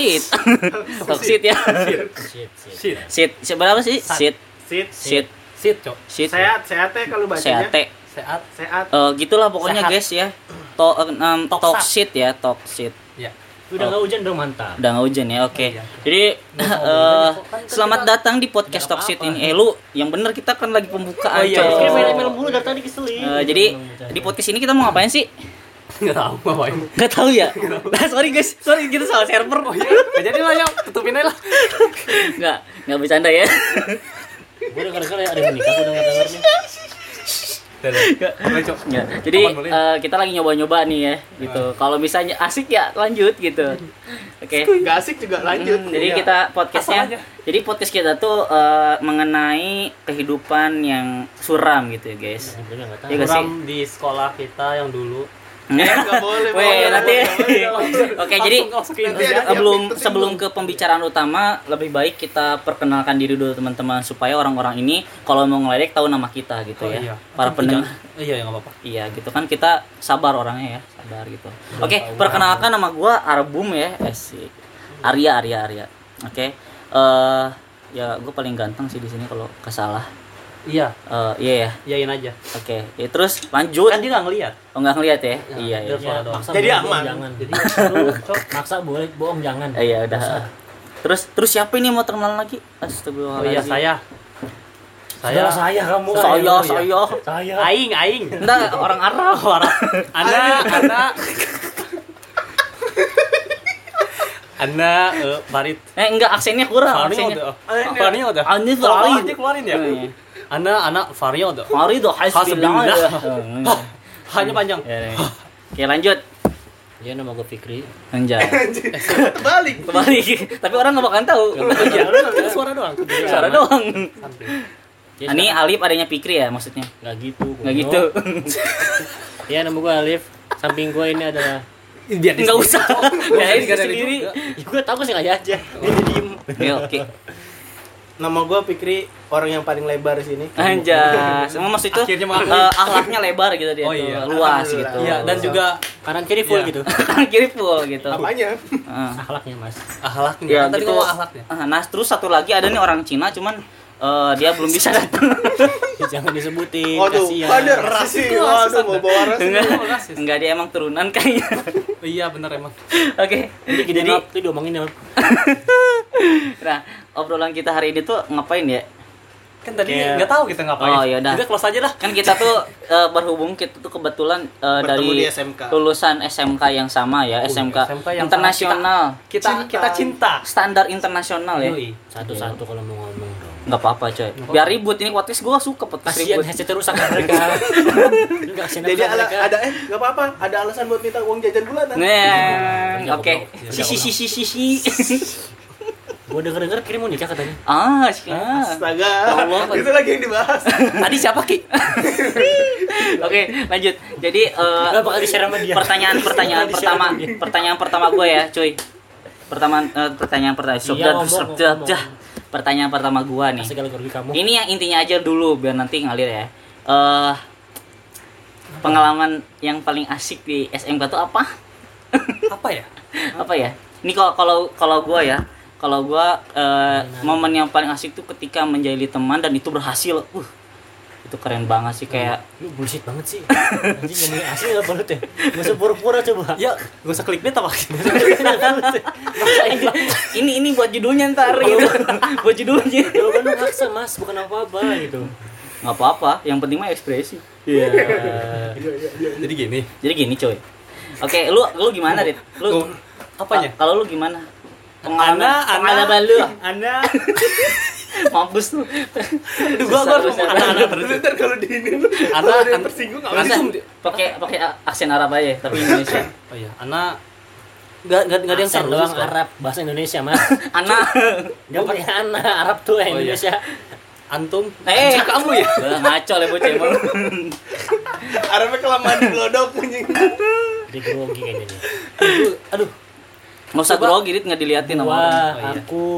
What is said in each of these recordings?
Toksit. Toksit ya. Shit, shit. Shit. Sit. Sit berapa sih? Sit. Sit. Sit. Sit, Cok. Sit. Sehat, sehat teh kalau bacanya. Seate. Sehat. Sehat. Eh, gitulah pokoknya Sehat. guys ya. To, um, Toksat. toksit ya, toksit. Ya. Udah nggak hujan dong mantap. Udah nggak hujan ya, oke. Iya. Jadi eh, selamat datang di podcast apa-apa. ini. Eh lu, yang bener kita kan lagi pembukaan. Oh, iya, main-main mulu dari tadi keselin. Eh, jadi di podcast ini kita mau ngapain sih? Enggak tahu ngapain. Gak tahu ya. Nah, sorry guys, sorry kita salah server. Oh iya. Jadi lah ya, tutupin aja lah. Nggak, nggak bercanda ya. Gue denger denger ya ada yang menikah, gue denger denger nih. Ya, jadi eh, kita lagi nyoba-nyoba nih ya, gitu. Kalau misalnya asik ya lanjut gitu. Oke. Gak asik juga lanjut. Hmm, jadi Iya. kita podcastnya, jadi podcast kita tuh eh, mengenai kehidupan yang suram gitu ya guys. Nggak sih? Suram di sekolah kita yang dulu. Nggak boleh, Weh, nanti. Oke, jadi Nanti aja. ada- sebelum sebelum ke pembicaraan utama, lebih baik kita perkenalkan diri dulu teman-teman supaya orang-orang ini kalau mau ngeledek tahu nama kita gitu Oh, ya. iya. Para pendengar. Iya, ya nggak apa-apa. Iya gitu kan kita sabar orangnya ya, sabar gitu. Oke, perkenalkan nama gua Arbum ya, Asik. Arya Arya Arya. Oke. Eh ya gue paling ganteng sih di sini kalau kesalah. Iya, Eh iya ya. iyain aja. Oke. Ya, terus lanjut. Kan dia nggak ngeliat. Oh nggak ngeliat ya? iya iya. suara doang. maksa Jadi boleh, aman. bohong jangan. Jadi Maksa boleh, bohong jangan. Eh, iya udah. Maksa. Terus terus siapa ini mau terkenal lagi? Oh Astagfirullahaladzim. iya, saya. Saya saya kamu. Saya, Saya, saya. Saya. Aing, aing. Enggak, orang Arab. Orang. Ana, Ana. Ana, eh, Farid. Eh enggak aksennya kurang. Farid Aksennya. udah. Farid udah. Ani Oh, Farid. dia keluarin ya. Iya. Ana, anak Farid udah. Farid oh, hasbillah. Hasbillah. Hanya panjang. Ya, ya. Oke lanjut. Dia nama gue Fikri. Anjay. Balik. Kembali. Tapi orang nggak bakalan tahu. Iya, nggak suara doang. Suara doang. Dia Ah, Ini Alif adanya Pikri ya maksudnya. Nggak gitu. Nggak goblok. gitu. Iya nama gue Alif. Samping gue ini adalah Biar Enggak usah. Ya ini Nggak ada sendiri. juga. Ya, gue tahu sih aja aja. Dia diem. Ya oke. Nama gue Fikri, orang yang paling lebar di sini. Anjay. Semua maksud itu Akhirnya mengaku. eh, akhlaknya lebar gitu dia Oh, tuh. iya. Luas gitu. Iya, dan juga Kanan kiri full Iya. gitu. kiri full gitu. Apanya? Ah. Akhlaknya mas. akhlaknya. Ya, tadi gitu. ngomong akhlaknya. Ah, Nah, terus satu lagi ada nih orang Cina cuman eh, dia belum bisa datang. Jangan disebutin. Waduh, kasihan. ada rasis. Rasis Waduh, mau bawa rasis. Enggak. Rasis. Enggak dia emang turunan kayaknya. Iya, benar emang. Oke. Jadi gini Jadi tuh diomongin ya. nah, obrolan kita hari ini tuh ngapain ya? Kan tadi Kayak- nggak tahu kita ngapain. Oh, yaudah. Udah close aja dah. Kan kita tuh eh, berhubung kita tuh kebetulan Bertemu dari SMK. lulusan SMK yang sama ya, SMK, SMK yang internasional, Kita kita cinta. standar internasional ya. Satu-satu kalau mau ngomong dong. Nggak apa-apa coy. Biar ribut ini podcast gua suka podcast Kasihan ribut. headset rusak kan mereka. Jadi ala, mereka. ada eh nggak apa-apa, ada alasan buat minta uang jajan bulanan. Nah, Jangan oke. goblok. Si si si si si si. Gue denger-denger kirim mau nikah katanya. Ah, sih. ah. Astaga, Allah. itu lagi yang dibahas. Tadi siapa Ki? Oke, lanjut. Jadi eh, Enggak bakal di-share sama dia. pertanyaan-pertanyaan Bakal di-share pertama, pertanyaan pertama gue ya, cuy. Pertama eh, pertanyaan pertama, Iya, sudah ngomong. dah. Pertanyaan pertama gue nih. Kamu. Ini yang intinya aja dulu biar nanti ngalir ya. Eh pengalaman yang paling asik di SMK tuh apa? Apa ya? apa ya? Ini kalau kalau kalau gue ya, kalau gue eh, momen yang paling asik tuh ketika menjadi teman dan itu berhasil. Uh, itu keren banget sih kayak Lu bullshit banget sih. Anjing ngomongin asli enggak balut ya. Enggak usah pura-pura coba. Ya, gak usah klik apa? ini ini buat judulnya ntar gitu. buat judulnya. Jawaban lu maksa mas, bukan apa-apa gitu. nggak apa-apa yang penting mah ekspresi iya Jadi gini. jadi gini coy oke lu lu gimana dit lu Oh, apanya? kalau lu gimana Ana, Ana, pengalaman lu Ana. mampus lu Aduh, gua gua harus Susah, ngomong susah. Ana terus. Ntar kalau di ini lu, Ana, Ana. tersinggung nggak Ana. bisa. Pakai pakai aksen Arab aja tapi Indonesia Oh iya, Ana Gak, gak, gak ada yang Aksen serius doang. Arab, bahasa Indonesia mas. anak Dia pakai anak Arab tuh yang Oh, iya. Indonesia. Antum eh kamu ya? Ngaco lah bocah emang Arabnya kelamaan di glodok anjing. Jadi grogi kayaknya aduh. Nggak usah grogi dit nggak diliatin sama orang Wah, Oh, iya. aku.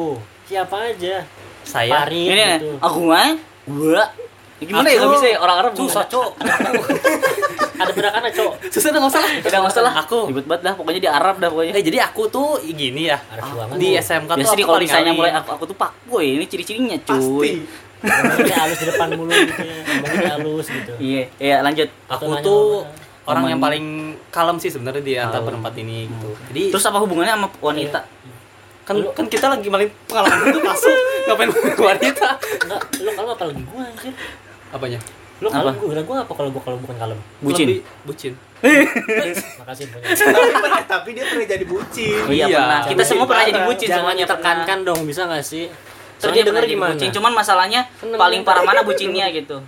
Siapa aja. Saya ini gitu. aku mah gua Gimana ya Aku- nggak bisa ya orang Arab Susah, Cok. Ada berakan cok. Susah usah. Udah nggak usah lah. Aku. Ribet banget dah. Pokoknya di Arab dah pokoknya. Eh, jadi aku tuh gini ya. Di SMK tuh Biasa aku nih kalau misalnya mulai aku aku tuh pak boy ini ciri-cirinya cuy. Pasti. Ngomongnya halus di depan mulu gitu ya. Ngomongnya halus gitu. Iya, iya lanjut. Aku tuh orang. yang paling kalem sih sebenarnya di antara Kalem. berempat ini gitu. Jadi Terus apa hubungannya sama wanita? kan kan kita lagi paling pengalaman itu masuk ngapain wanita Enggak, lu kalau apa lagi gua anjir. apanya Lu Apa? kalem gua, gua apa kalau gua kalau bukan kalem? Bucin. Lebih bucin Makasih banyak. tapi, pernah- tapi dia pernah jadi bucin. Iya, Iya. pernah. Kita semua pernah jadi bucin Jangan semuanya ditekankan dong, bisa gak sih? Terus dia denger gimana? Bucin. Cuman masalahnya Seneng paling parah mana bucinnya gitu.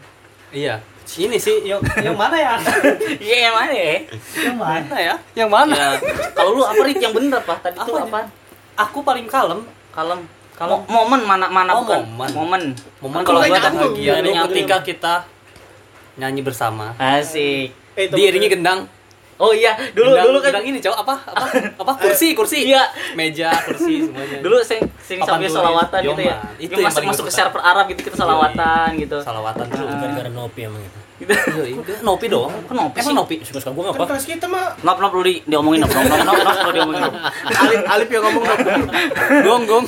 iya ini sih yang yang mana ya Iya yang mana ya? yang mana ya yang mana Ya, kalau lu apa Rit yang bener apa? Tadi tuh Apanya? apa? aku paling kalem Kalem. Kalem. Mo- momen mana mana Oh, bukan? momen. Momen. momen kalau kalau gua kan bahagia itu nyambung. ketika kita nyanyi bersama Asik. Eh, diiringi gendang Oh iya, dulu Gendang- dulu kan gendang ini cowok apa apa apa kursi kursi Iya. meja kursi semuanya dulu sing sing sambil tulis. solawatan gitu ya. Itu yang masuk masuk ke server Arab gitu kita solawatan gitu. salawatan dulu Gara-gara nopi emang itu. Gitu. Iya, iya. nopi dong Kok nopi sih? nopi Suka-suka gua Kan ngapa? kelas kita mah Nop nop lu di diomongin nop nop nop nop diomongin nop. Alip Alip yang ngomong gong gong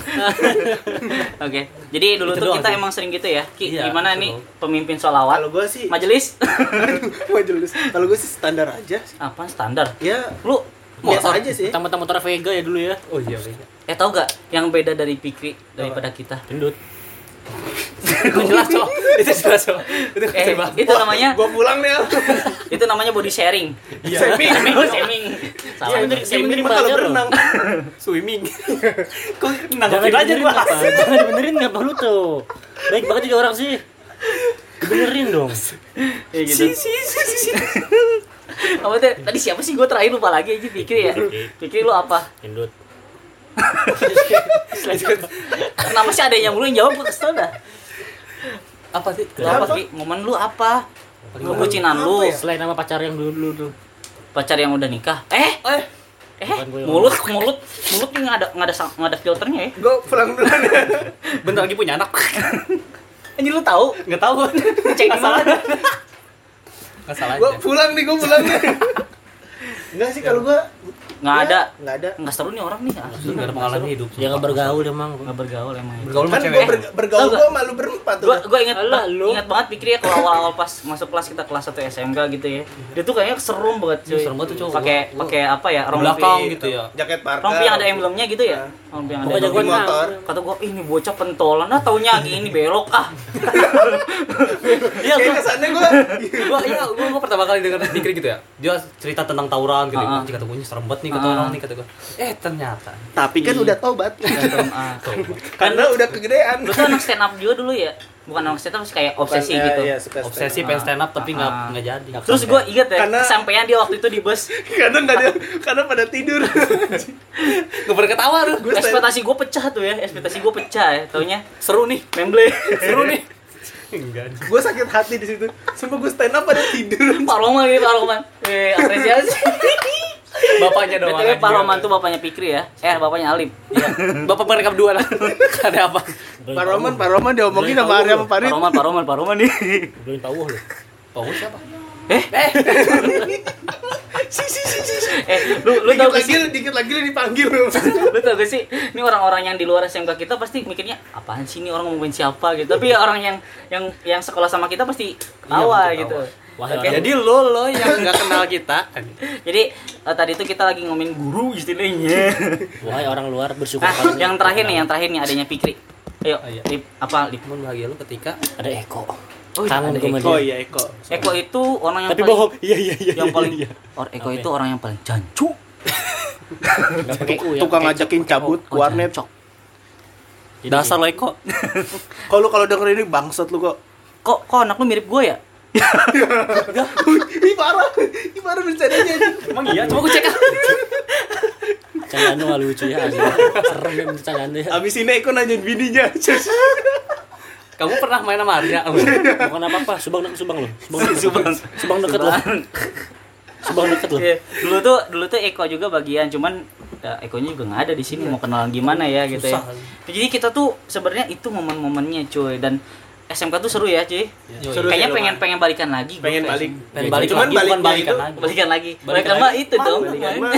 Oke. Jadi dulu tuh doang kita emang sering gitu ya. Ki, Iya, gimana nih doang. pemimpin solawat? Kalau gua sih Majelis? majelis. Kalau gua sih standar aja. Apa standar? Ya Lu biasa aja sih. Motor Vega ya dulu ya. oh iya iya eh tau gak yang beda dari Pikri daripada kita? Gendut. Itu jelas cowok itu jelas cowok itu Eh, itu namanya Gua pulang nih. itu namanya body sharing. Iya. Shaming. Shaming. Salah. Iya, bener. Dia Shaming mending belajar kalau berenang. swimming kok Jangan nanggepin aja gua apa? Jangan dibenerin ngapa lu tuh? Baik banget jadi orang sih. Dibenerin dong. Ya gitu. Apa tuh? Tadi siapa sih gue terakhir lupa lagi aja Pikri ya. Pikri lu apa? Gendut. Kenapa sih ada yang mulu yang jawab gue kesel dah. apa sih Lu apa Ki? Momen lu apa? Kebucinan lu, Selain nama pacar yang dulu dulu pacar yang udah nikah. Eh, eh eh, gue mulut, mulut, mulut ini nggak ada nggak ada nggak ada filternya ya. Gua pulang duluan ya. bentar lagi punya anak Anjir lu tahu? nggak tahu Cek di mana? nggak salah Gua aja. pulang nih, gua pulang nih. Enggak sih kalau gua Nggak ya, ada. Nggak ada. Nggak seru nih orang nih. asli. nggak ada pengalaman hidup Dia nggak bergaul emang. Nggak bergaul emang. bergaul sama Kan cewek gua ber- bergaul gua malu berempat tuh. Inget Alah, ba- lu. inget banget pikir ya kalau awal-awal pas masuk kelas kita kelas 1 SMK gitu ya. Dia tuh kayaknya serum banget cuy. Serem banget tuh, cowok. Pakai Gua- pakai apa ya? Rompi belakang gitu ya Jaket parka. Rompi yang ada emblemnya gitu ya? Rompi yang ada emblemnya. motor. Kata gua, "Ih, ini bocah pentolan. Ah, taunya gini belok ah." iya gua kesannya gua gua iya gua, gua pertama kali denger pikir gitu ya dia cerita tentang tawuran gitu Ah, ah. uh kata gue serem banget nih kata Ah. orang nih kata gue eh ternyata tapi kan udah tobat. Ah. Karena udah kegedean. Lu tuh anak stand up juga dulu ya? Bukan anak stand up sih kayak obsesi Bukan, ya, gitu. suka obsesi pengen stand up tapi nggak Ah. nggak jadi Terus gue inget ya, Karena- kesampaian dia waktu itu di bus. Kadang nggak ada, karena pada tidur. nggak pernah ketawa tuh Ekspektasi gue pecah tuh ya, ekspektasi gue pecah ya. Taunya seru nih memble. seru nih enggak gue sakit hati di situ. Sumpah gue stand up pada tidur. Pak Roman gitu, Pak Roman. Eh, apresiasi. bapaknya dong BTW Pak Roman tuh bapaknya Pikri ya. Eh, bapaknya Alip. iya. bapak mereka berdua lah ada apa Pak Roman, Pak Roman diomongin sama tahu Arya sama Farid. Pak Roman, Pak Roman, Pak Roman nih. Belum tahu lu. Paul siapa Eh, eh Si si si si. eh, lu lu Dikit tau lagi, sih? dikit lagi lu dipanggil. Lu tau gak sih? Ini orang-orang yang di luar SMK kita pasti mikirnya apaan sih ini orang ngomongin siapa gitu. Tapi orang yang yang yang sekolah sama kita pasti ketawa betul, gitu. Wah, Oke. jadi lo lo yang nggak kenal kita Jadi eh, tadi itu kita lagi ngomongin guru istilahnya. Wahai orang luar bersyukur Ah, kalian. yang terakhir nih, yang terakhir nih adanya Pikri. Ayo, Oh, iya. Lip, apa Lip? Cuman bahagia lo ketika ada Eko. Oh, Kangen ada gue Eko. iya Eko. Eko itu orang yang Tapi paling bohong. Iya iya iya. yang iya, paling iya. Or, Eko Apa itu ya? orang yang paling jancu. Ya. Tukang pakai ngajakin cabut ke Oh, warnet. jancok. Dasar lo Eko Kalau kalau denger ini bangsat lu kok. Kok kok anak lu mirip gue ya? Ih parah. Ih parah bercandanya. emang iya coba gue cek Candaan lu lucu ya. Serem ya bercandaan ya. Abis ini Eko nanyain bininya. Kamu pernah main sama Arya Bukan apa-apa, Subang deket Subang lu. Subang deket. Subang. Subang deket lu. Subang deket lu. Iya. Dulu tuh dulu tuh Eko juga bagian, cuman ya, Ekonya juga nggak ada di sini mau kenalan gimana ya gitu ya. Jadi kita tuh sebenarnya itu momen-momennya cuy dan SMK tuh seru ya, cuy. Seru Kayaknya pengen pengen balikan lagi. pengen balik. Pengen balik Cuman lagi, baliknya balikan itu- lagi. Balikan lagi. Balikan Balikan mah lagi. itu dong. Balikan mah.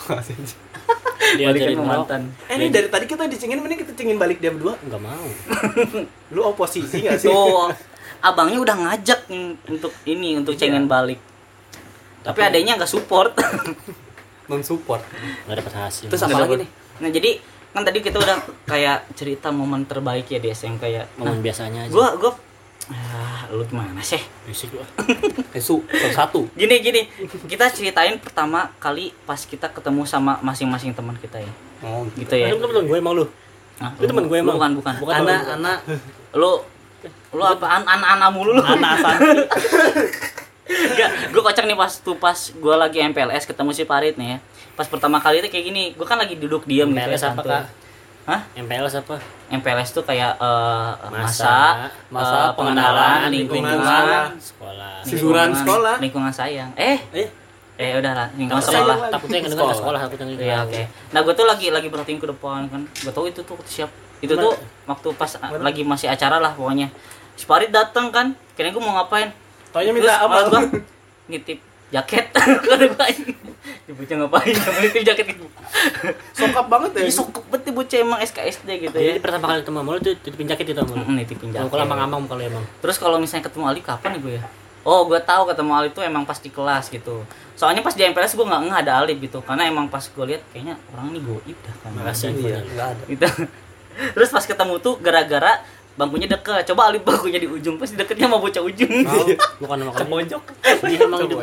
Dia sama mantan. Eh ini dari tadi kita dicengin, mending kita cengin balik dia berdua. Enggak mau. Lu oposisi gak sih? Tuh, abangnya udah ngajak untuk ini untuk cengin balik. Tapi adanya nggak support. Non support. Enggak dapat hasil. Terus apa lagi nih? Nah jadi kan tadi kita udah kayak cerita momen terbaik ya di SMK ya. Nah, momen biasanya aja. gua gua ah, lu gimana sih? Bisik lu. su, salah satu. Gini gini, kita ceritain pertama kali pas kita ketemu sama masing-masing teman kita ya. Oh, Gitu ya. Lu temen gue emang lu. Nah, Lu temen gue emang? Bukan, bukan. Bukan anak anak Lu lu apa an an anak mulu lu. anak asan. Enggak, gue kocak nih pas tuh pas gue lagi MPLS ketemu si Parit nih ya. Pas pertama kali itu kayak gini, gue kan lagi duduk diam gitu ya. Santuy. Hah? MPLS apa? MPLS tuh kayak eh, Masa, masa, masa eh, pengenalan lingkungan, lingkungan, sekolah. Lingkungan- sekolah. lingkungan sayang. Eh, Eh, eh udahlah, lingkungan Takutnya- sekolah. Takutnya yang dengar Sekolah. sekolah, takutnya yang Iya, oke. Nah, gue tuh lagi lagi perhatiin ke depan kan. Gue tahu itu tuh siap. Itu tuh waktu pas a- lagi masih acara lah pokoknya. Si Parit datang kan. Kira gue mau ngapain? Terus minta apa? nitip jaket. Kata gue Di bocah ngapain? nitip jaket gitu. Sokap banget ya. Ih, sokep banget nih bocah emang SKSD gitu ya. Jadi pertama kali ketemu sama lu tuh titipin jaket itu sama lu. Nitipin jaket. Kalau amang-amang kalau emang. Terus kalau misalnya ketemu Ali kapan nih gue ya? Oh, gue tahu ketemu Alif tuh emang pas di kelas gitu. Soalnya pas di MPLS gue nggak ngeh ada Alif gitu, karena emang pas gue lihat kayaknya orang ini goib dah kan. Makasih. iya, enggak ada. Gitu. Terus pas ketemu tuh gara-gara bangkunya deket. Coba Alif bangkunya di ujung, pas deketnya sama bocah ujung. Bukan sama kali. Pojok. Emang hidup.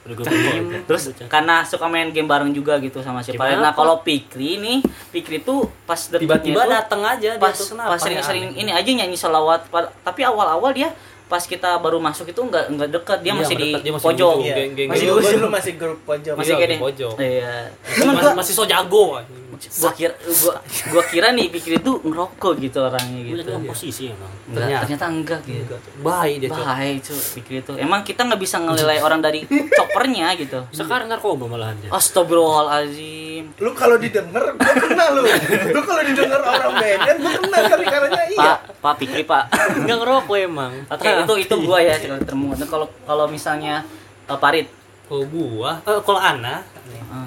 Udah gue pinjem. Terus karena suka main game bareng juga gitu sama si Farid. Gimana, Nah, kalau Pikri nih, Pikri tuh pas Tiba-tiba datang aja pas pas ya? sering-sering ini aja nyanyi selawat tapi awal-awal dia pas kita baru masuk itu nggak nggak deket dia Iya, masih di dia masih pojok geng- geng- masih di masih grup pojok. masih Iya, kayak di deh pojok. iya masih, masih so jago. Gua kira gua gua kira nih pikir itu ngerokok gitu orangnya gitu dalam posisi emang. Enggak, Ternyata. ternyata enggak gitu Baik dia, bahaya itu pikir itu emang kita nggak bisa ngelilai orang dari choppernya gitu Sekarang narkoba malahan dia. Astagfirullahaladzim Lu kalau didengar, gue kenal lu. Lu kalau didengar orang beda, gue kenal tapi karena iya. Pak Pak Pikri Pak Enggak ngerokok emang. Oke itu itu gua ya sekali termu Nah, kalau kalau misalnya uh, Parit Kalau gua, eh, kalau Ana, Ah.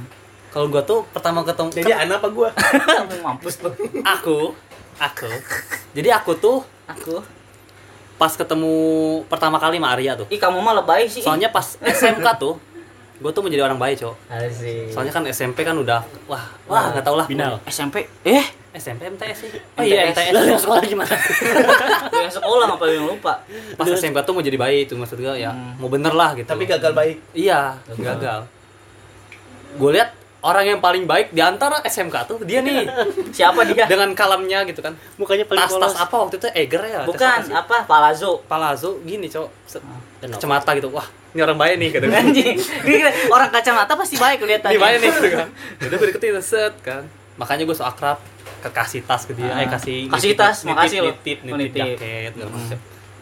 Kalau gua tuh pertama ketemu Jadi anak apa gue? mampus tuh aku, aku. Jadi aku tuh aku pas ketemu pertama kali sama Arya tuh. ih kamu mah lebay sih Soalnya pas SMK tuh, gua tuh menjadi orang baik, Cok. Asik. Soalnya kan SMP kan udah wah, wah nggak tau lah. Binal. SMP eh SMP MTS sih. Oh iya, MTS. Lalu yang sekolah gimana? yang sekolah apa yang lupa Pas SMP tuh mau jadi baik tuh maksud gua ya, Hmm. mau bener lah gitu. Tapi gagal baik. Iya, gagal. Gue lihat orang yang paling baik di antara SMK tuh dia nih siapa dia dengan kalamnya gitu kan. Mukanya paling Tas-tas polos. apa waktu itu Eger ya? Tas bukan apa Palazzo Palazzo gini, Cok. Set- Kenapa? Kacamata gitu. Wah, ini orang baik nih gitu kan. anjing Dia kira orang kacamata pasti baik kelihatannya Ini baik nih gitu kan. Udah gue deketin set kan. Makanya gue so akrab ke kasih tas ke dia, Ah. eh kasih Kasih nitip- tas, nitip, makasih loh. nitip, nitip, nitip. jaket Hmm.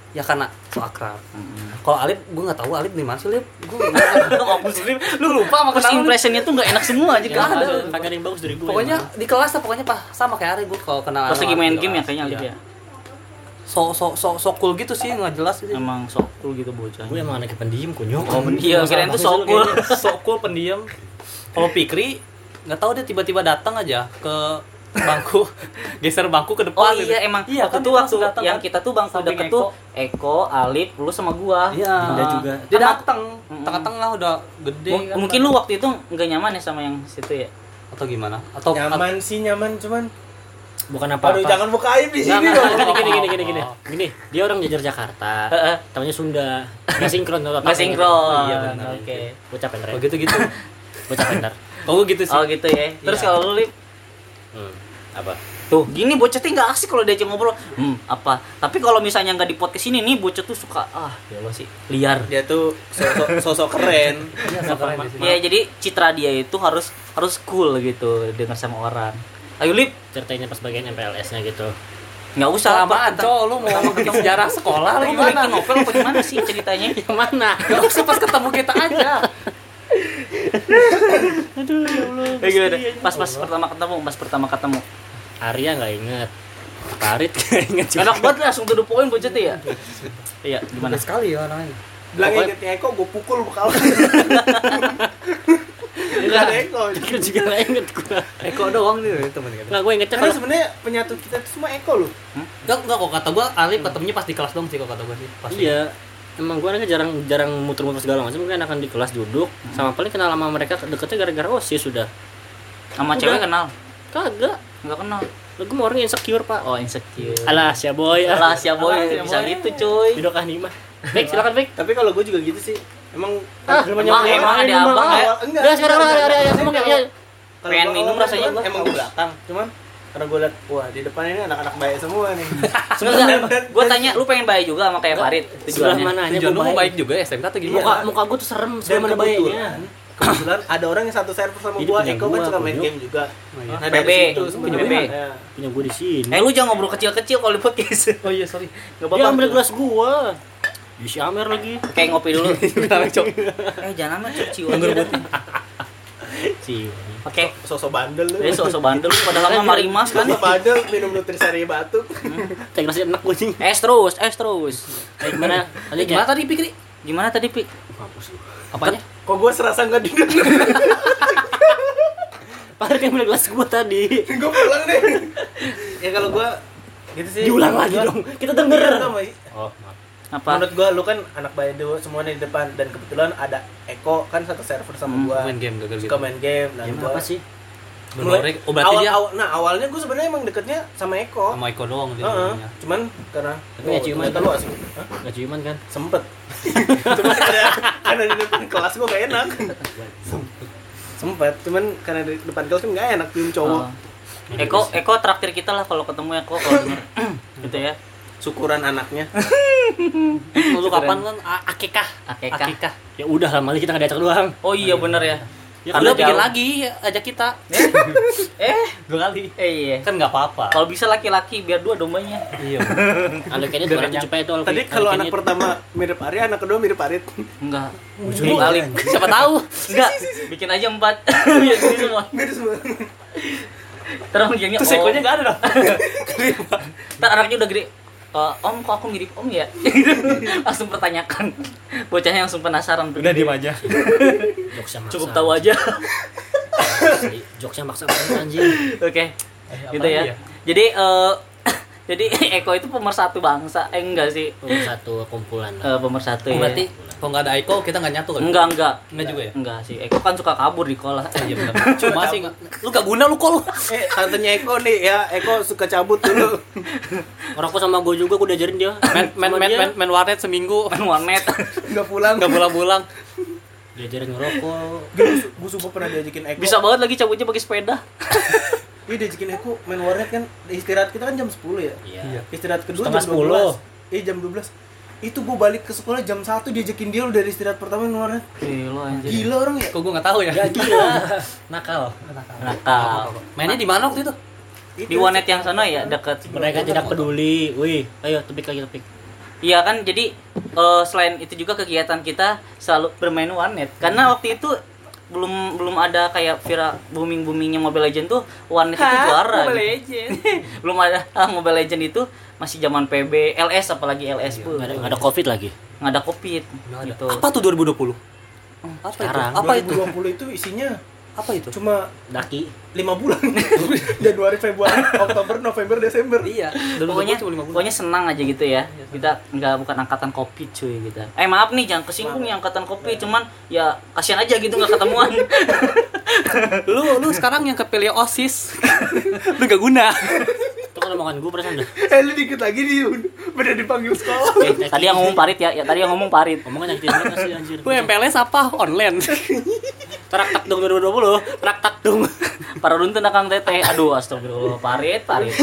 Ya karena so akrab. Mm-mm. Kalau Alip, gue nggak tahu Alip di mana sih Lip. Gue lu lupa sama first impressionnya tuh nggak enak semua aja kan ada. Kagak ada yang bagus dari gue. pokoknya emang. di kelas lah pokoknya pak sama kayak Ari gue kalau kenal pas lagi main game ya kayaknya Alif Iya. ya so so so so cool gitu sih nggak jelas gitu emang sok cool gitu bocah gue emang anaknya pendiam kunyuk. Oh, iya, Masalah kirain tuh sih lu cool. so cool pendiam kalau Pikri nggak tahu dia tiba-tiba datang aja ke bangku geser bangku ke Oh depan gitu. iya emang iya waktu kan itu waktu datang yang kan. kita tuh bangku Samping deket tuh Eko, Alif, lu sama gua. iya Dinda juga. dia Kan datang Mm-mm. tengah-tengah udah gede Mung- kan mungkin lu waktu itu nggak nyaman ya sama yang situ ya? atau gimana atau Nyaman sih nyaman cuman. Bukan apa-apa. Aduh jangan buka aib di sini dong. gini, gini, gini, gini, gini. Gini, dia orang jajar Jakarta. Temannya Sunda. Nggak sinkron. Nggak sinkron. Iya, benar. Oke. Bocah pinter. oh gitu gitu Bocah pinter. oh gitu sih Oh gitu ya. Terus Iya. kalau lu Lip, Hmm. Apa? tuh gini bocah tuh nggak asik kalau diajak ngobrol. Hmm, apa? Tapi kalau misalnya nggak di podcast ini nih bocah tuh suka ah ya lo sih liar. Dia tuh sosok, sosok keren. Iya, keren di sini. Ya jadi citra dia itu harus harus cool gitu dengar sama orang. Ayo Lip, Ceritainnya pas bagian MPLS-nya gitu. nggak usah Kelamaan, cowok lu mau bikin sejarah sekolah Lu bikin novel apa gimana sih ceritanya? Yang mana? Gak usah pas ketemu kita aja. Aduh, ya Allah. Eh, gimana? Pas pas pertama ketemu, pas pertama ketemu. Arya nggak inget Farid nggak inget juga Enak banget langsung to the point budget ya. Iya, gimana? Gimana sekali ya orangnya. Bilang Pokoknya- ingetnya Eko, gue pukul kawan. Enggak ada Eko. Kita juga nggak inget gua Eko doang nih temen kita. nggak gue ingetnya Karena sebenarnya penyatu kita itu semua Eko loh. Enggak, enggak kok kata gua Arif ketemunya pas di kelas dong sih kok kata gua sih. Pasti. iya emang gue anaknya jarang jarang muter-muter segala macam mungkin akan di kelas duduk sama paling kenal sama mereka deketnya gara-gara osis sudah Sama Udah. cewek kenal? kagak Enggak kenal. gue mau orang insecure pak Oh, insecure. alah si boy Alah, si boy Alah, bisa boy. gitu, cuy. Hidup nih mah Baik silakan Baik Tapi kalau gue juga gitu sih. Emang ah Emang- emang ada minum, abang, ya? Enggak. sekarang ada ada ada ngomong ya Pengen minum rasanya gua. emang di belakang, cuman karena gue liat wah di depan ini anak-anak baik semua nih. Enggak, gue tanya lu pengen bayi juga sama kayak Farid sebelah tujuannya. mananya Tujuan lu mau baik baik juga ya SMK atau muka gimana? muka gue tuh serem Dan sebelum ada bayinya kebetulan, kebetulan ada orang yang satu server sama gue, punya Eko kan suka main game juga. iya. Nah situ punya sebenarnya. PB. ya. punya gue di sini Eh lu jangan ngobrol kecil-kecil kalau di podcast. Oh iya, sorry. Enggak dia apa-apa. ambil gelas gua Isi Amer lagi Kayak ngopi dulu. eh jangan amat ciu aja. dah. Oke. Sosok bandel lu. Eh sosok bandel lu padahal mah marimas kan. Sosok bandel minum nutrisari batuk. Teh gelasnya enak gue nih Es terus, es terus. Kayak gimana Eh, gimana tadi Pikri? Gimana tadi, Pi? Apanya? Kok gue serasa nggak didengar? Padahal dia ambil gelas gua tadi gue pulang deh. ya kalau gue gitu sih. Diulang lagi Gua- dong Kita denger Iya. Oh maaf Apa? Menurut gua lu kan anak bayi dulu semuanya di depan dan kebetulan ada Eko kan satu server sama Hmm, gua. Main game gagal gitu. Suka main game dan Game gua apa sih? Mulai, oh berarti awal, dia awal- nah awalnya gua sebenarnya emang deketnya sama Eko. sama Eko doang dia. Heeh. ngomongnya. Cuman karena Tapi nggak ciuman ternyata kan? lu asik. Hah? Gak ciuman kan? Sempet. cuman karena, karena di depan kelas gua gak enak. Sempet, cuman karena di depan kelas kan gak enak cium cowok. Oh. Eko, Eko traktir kita lah kalau ketemu Eko kalau denger. gitu ya. Syukuran anaknya. Lu kapan kan akikah? Akikah. Akikah. Ya udah lah malah kita nggak diajak doang Oh iya bener ya. Ya Karena udah bikin lagi ajak kita. Eh, Dua kali. eh iya. Kan nggak apa-apa. Kalau bisa laki-laki biar dua dombanya. Iya. Ada kayaknya tuh kenyang. cepet itu Tadi kalau anak pertama mirip Arya, anak kedua mirip Arit. Enggak. Ujung Balik. Siapa tahu? Enggak. Bikin aja empat. Biar gini semua. Mirip semua. Terus ujungnya Terus ekonya nggak ada dong. Ntar anaknya udah gede. "Eh, om kok aku mirip om ya? langsung pertanyakan. Bocahnya langsung penasaran. Udah diem aja. Jokesnya maksa Cukup tahu aja. Jokesnya maksa banget anjing Oke. Eh, gitu ya. dia? Jadi eh jadi Eko itu pemersatu bangsa. Eh enggak sih. Oh, Satu kumpulan Eh, pemersatu Oh, ya. berarti kalau nggak ada Eko kita nggak nyatu kan? enggak enggak. Enggak juga ya? Enggak sih. Eko kan suka kabur di sekolah. Iya benar. Cuma sih lu gak guna lu kok lu. Eh, tantenya Eko nih ya, Eko suka cabut dulu. Orang kok sama gue juga gue diajarin dia Main main main, main, main warnet seminggu Main warnet. Nggak pulang. nggak pulang-pulang. Diajarin ngerokok Gue sumpah pernah diajakin Eko. Bisa banget lagi cabutnya pakai sepeda. Iya diajakin Eko main warnet kan istirahat kita kan jam 10 ya. Iya Istirahat kedua Setengah jam 12. 10. Iya jam 12. Itu gue balik ke sekolah jam 1 diajakin dia lu dari istirahat pertama warnet. Gila anjir. Gila orang ya. Kok gue nggak tahu ya? Ya gila Nakal. Nakal. Mainnya di mana waktu itu? Di warnet yang sana ya dekat. Mereka tidak peduli Wih Ayo tepik lagi tepik Iya kan jadi eh, selain itu juga kegiatan kita selalu bermain warnet karena waktu itu belum belum ada kayak viral booming boomingnya Mobile Legend tuh warnet itu juara Mobile gitu. Legend. belum ada ah, Mobile Legend itu masih zaman PB LS apalagi LS pun Nggak ada, nggak ada covid lagi nggak ada covid gitu Apa tuh 2020? Apa Sekarang. itu? Apa itu? 2020 itu isinya Apa itu? cuma Daki 5 bulan. Januari, Februari, Oktober, November, Desember. Iya. pokoknya cuma lima bulan. pokoknya senang aja gitu ya kita nggak bukan angkatan kopi cuy gitu eh maaf nih jangan kesinggung nih angkatan kopi cuman ya kasihan aja gitu nggak ketemuan lu lu sekarang yang kepilih osis lu gak guna Itu kan omongan gue perasaan dah Eh lu dikit lagi dia udah dipanggil sekolah. eh, tadi yang ngomong parit ya, ya tadi yang ngomong parit. Omongan nyakitin banget sih anjir. Lu MPLS apa? Online. Terak tak dong 2020 Terak tak dong. Para runtun akang teteh aduh astagfirullah. Parit parit.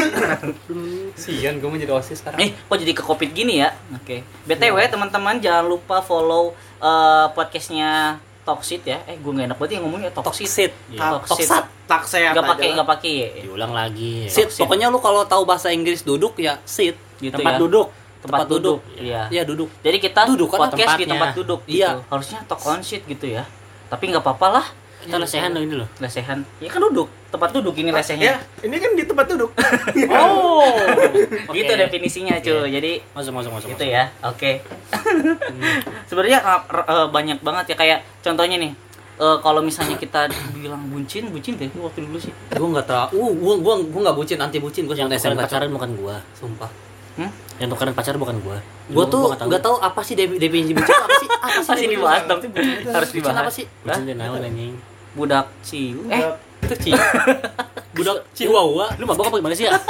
Sian gue mau jadi osis sekarang. Eh kok jadi ke covid gini ya? Oke. Btw teman-teman jangan lupa follow eh, podcastnya Toxit ya. Eh gue gak enak banget ya ngomongnya Toxit Toxit. Iya, Toxit Toksat, tak sehat nggak pakai nggak pakai. Diulang lagi. Sit Toxit. pokoknya lu kalau tahu bahasa Inggris duduk ya sit gitu Tempat ya. duduk. Tempat, tempat duduk, duduk. iya. Ya duduk. Jadi kita Duduk kan podcast di tempatnya. tempat duduk gitu. Iya. harusnya talk on shit gitu ya. Tapi nggak apa-apa lah. Kita lesehan dong ini loh. Lesehan. Ya kan duduk tempat duduk ini Ya, lesehnya. ini kan di tempat duduk. Oh. Gitu definisinya, cuy. Jadi Masuk masuk masuk. gitu ya. Oke. Sebenarnya uh, r- uh, banyak banget ya kayak contohnya nih. uh, kalau misalnya kita bilang bucin, bucin deh waktu dulu sih. Gue nggak tahu. Uh, gue gue gue nggak bucin, anti bucin. Gue Yang sama tukeran pacaran bukan gua. Sumpah. Hmm? Yang tukeran pacaran bukan gua. Gue tuh nggak tahu apa sih defi- definisi bucin apa sih? Apa sih dibahas dong, harus Bucin dibahas. apa sih? Bucin dia naon anjing. Budak ciu. Eh, Itu Ci. Budak Chihuahua. Lu mabok apa gimana sih ya?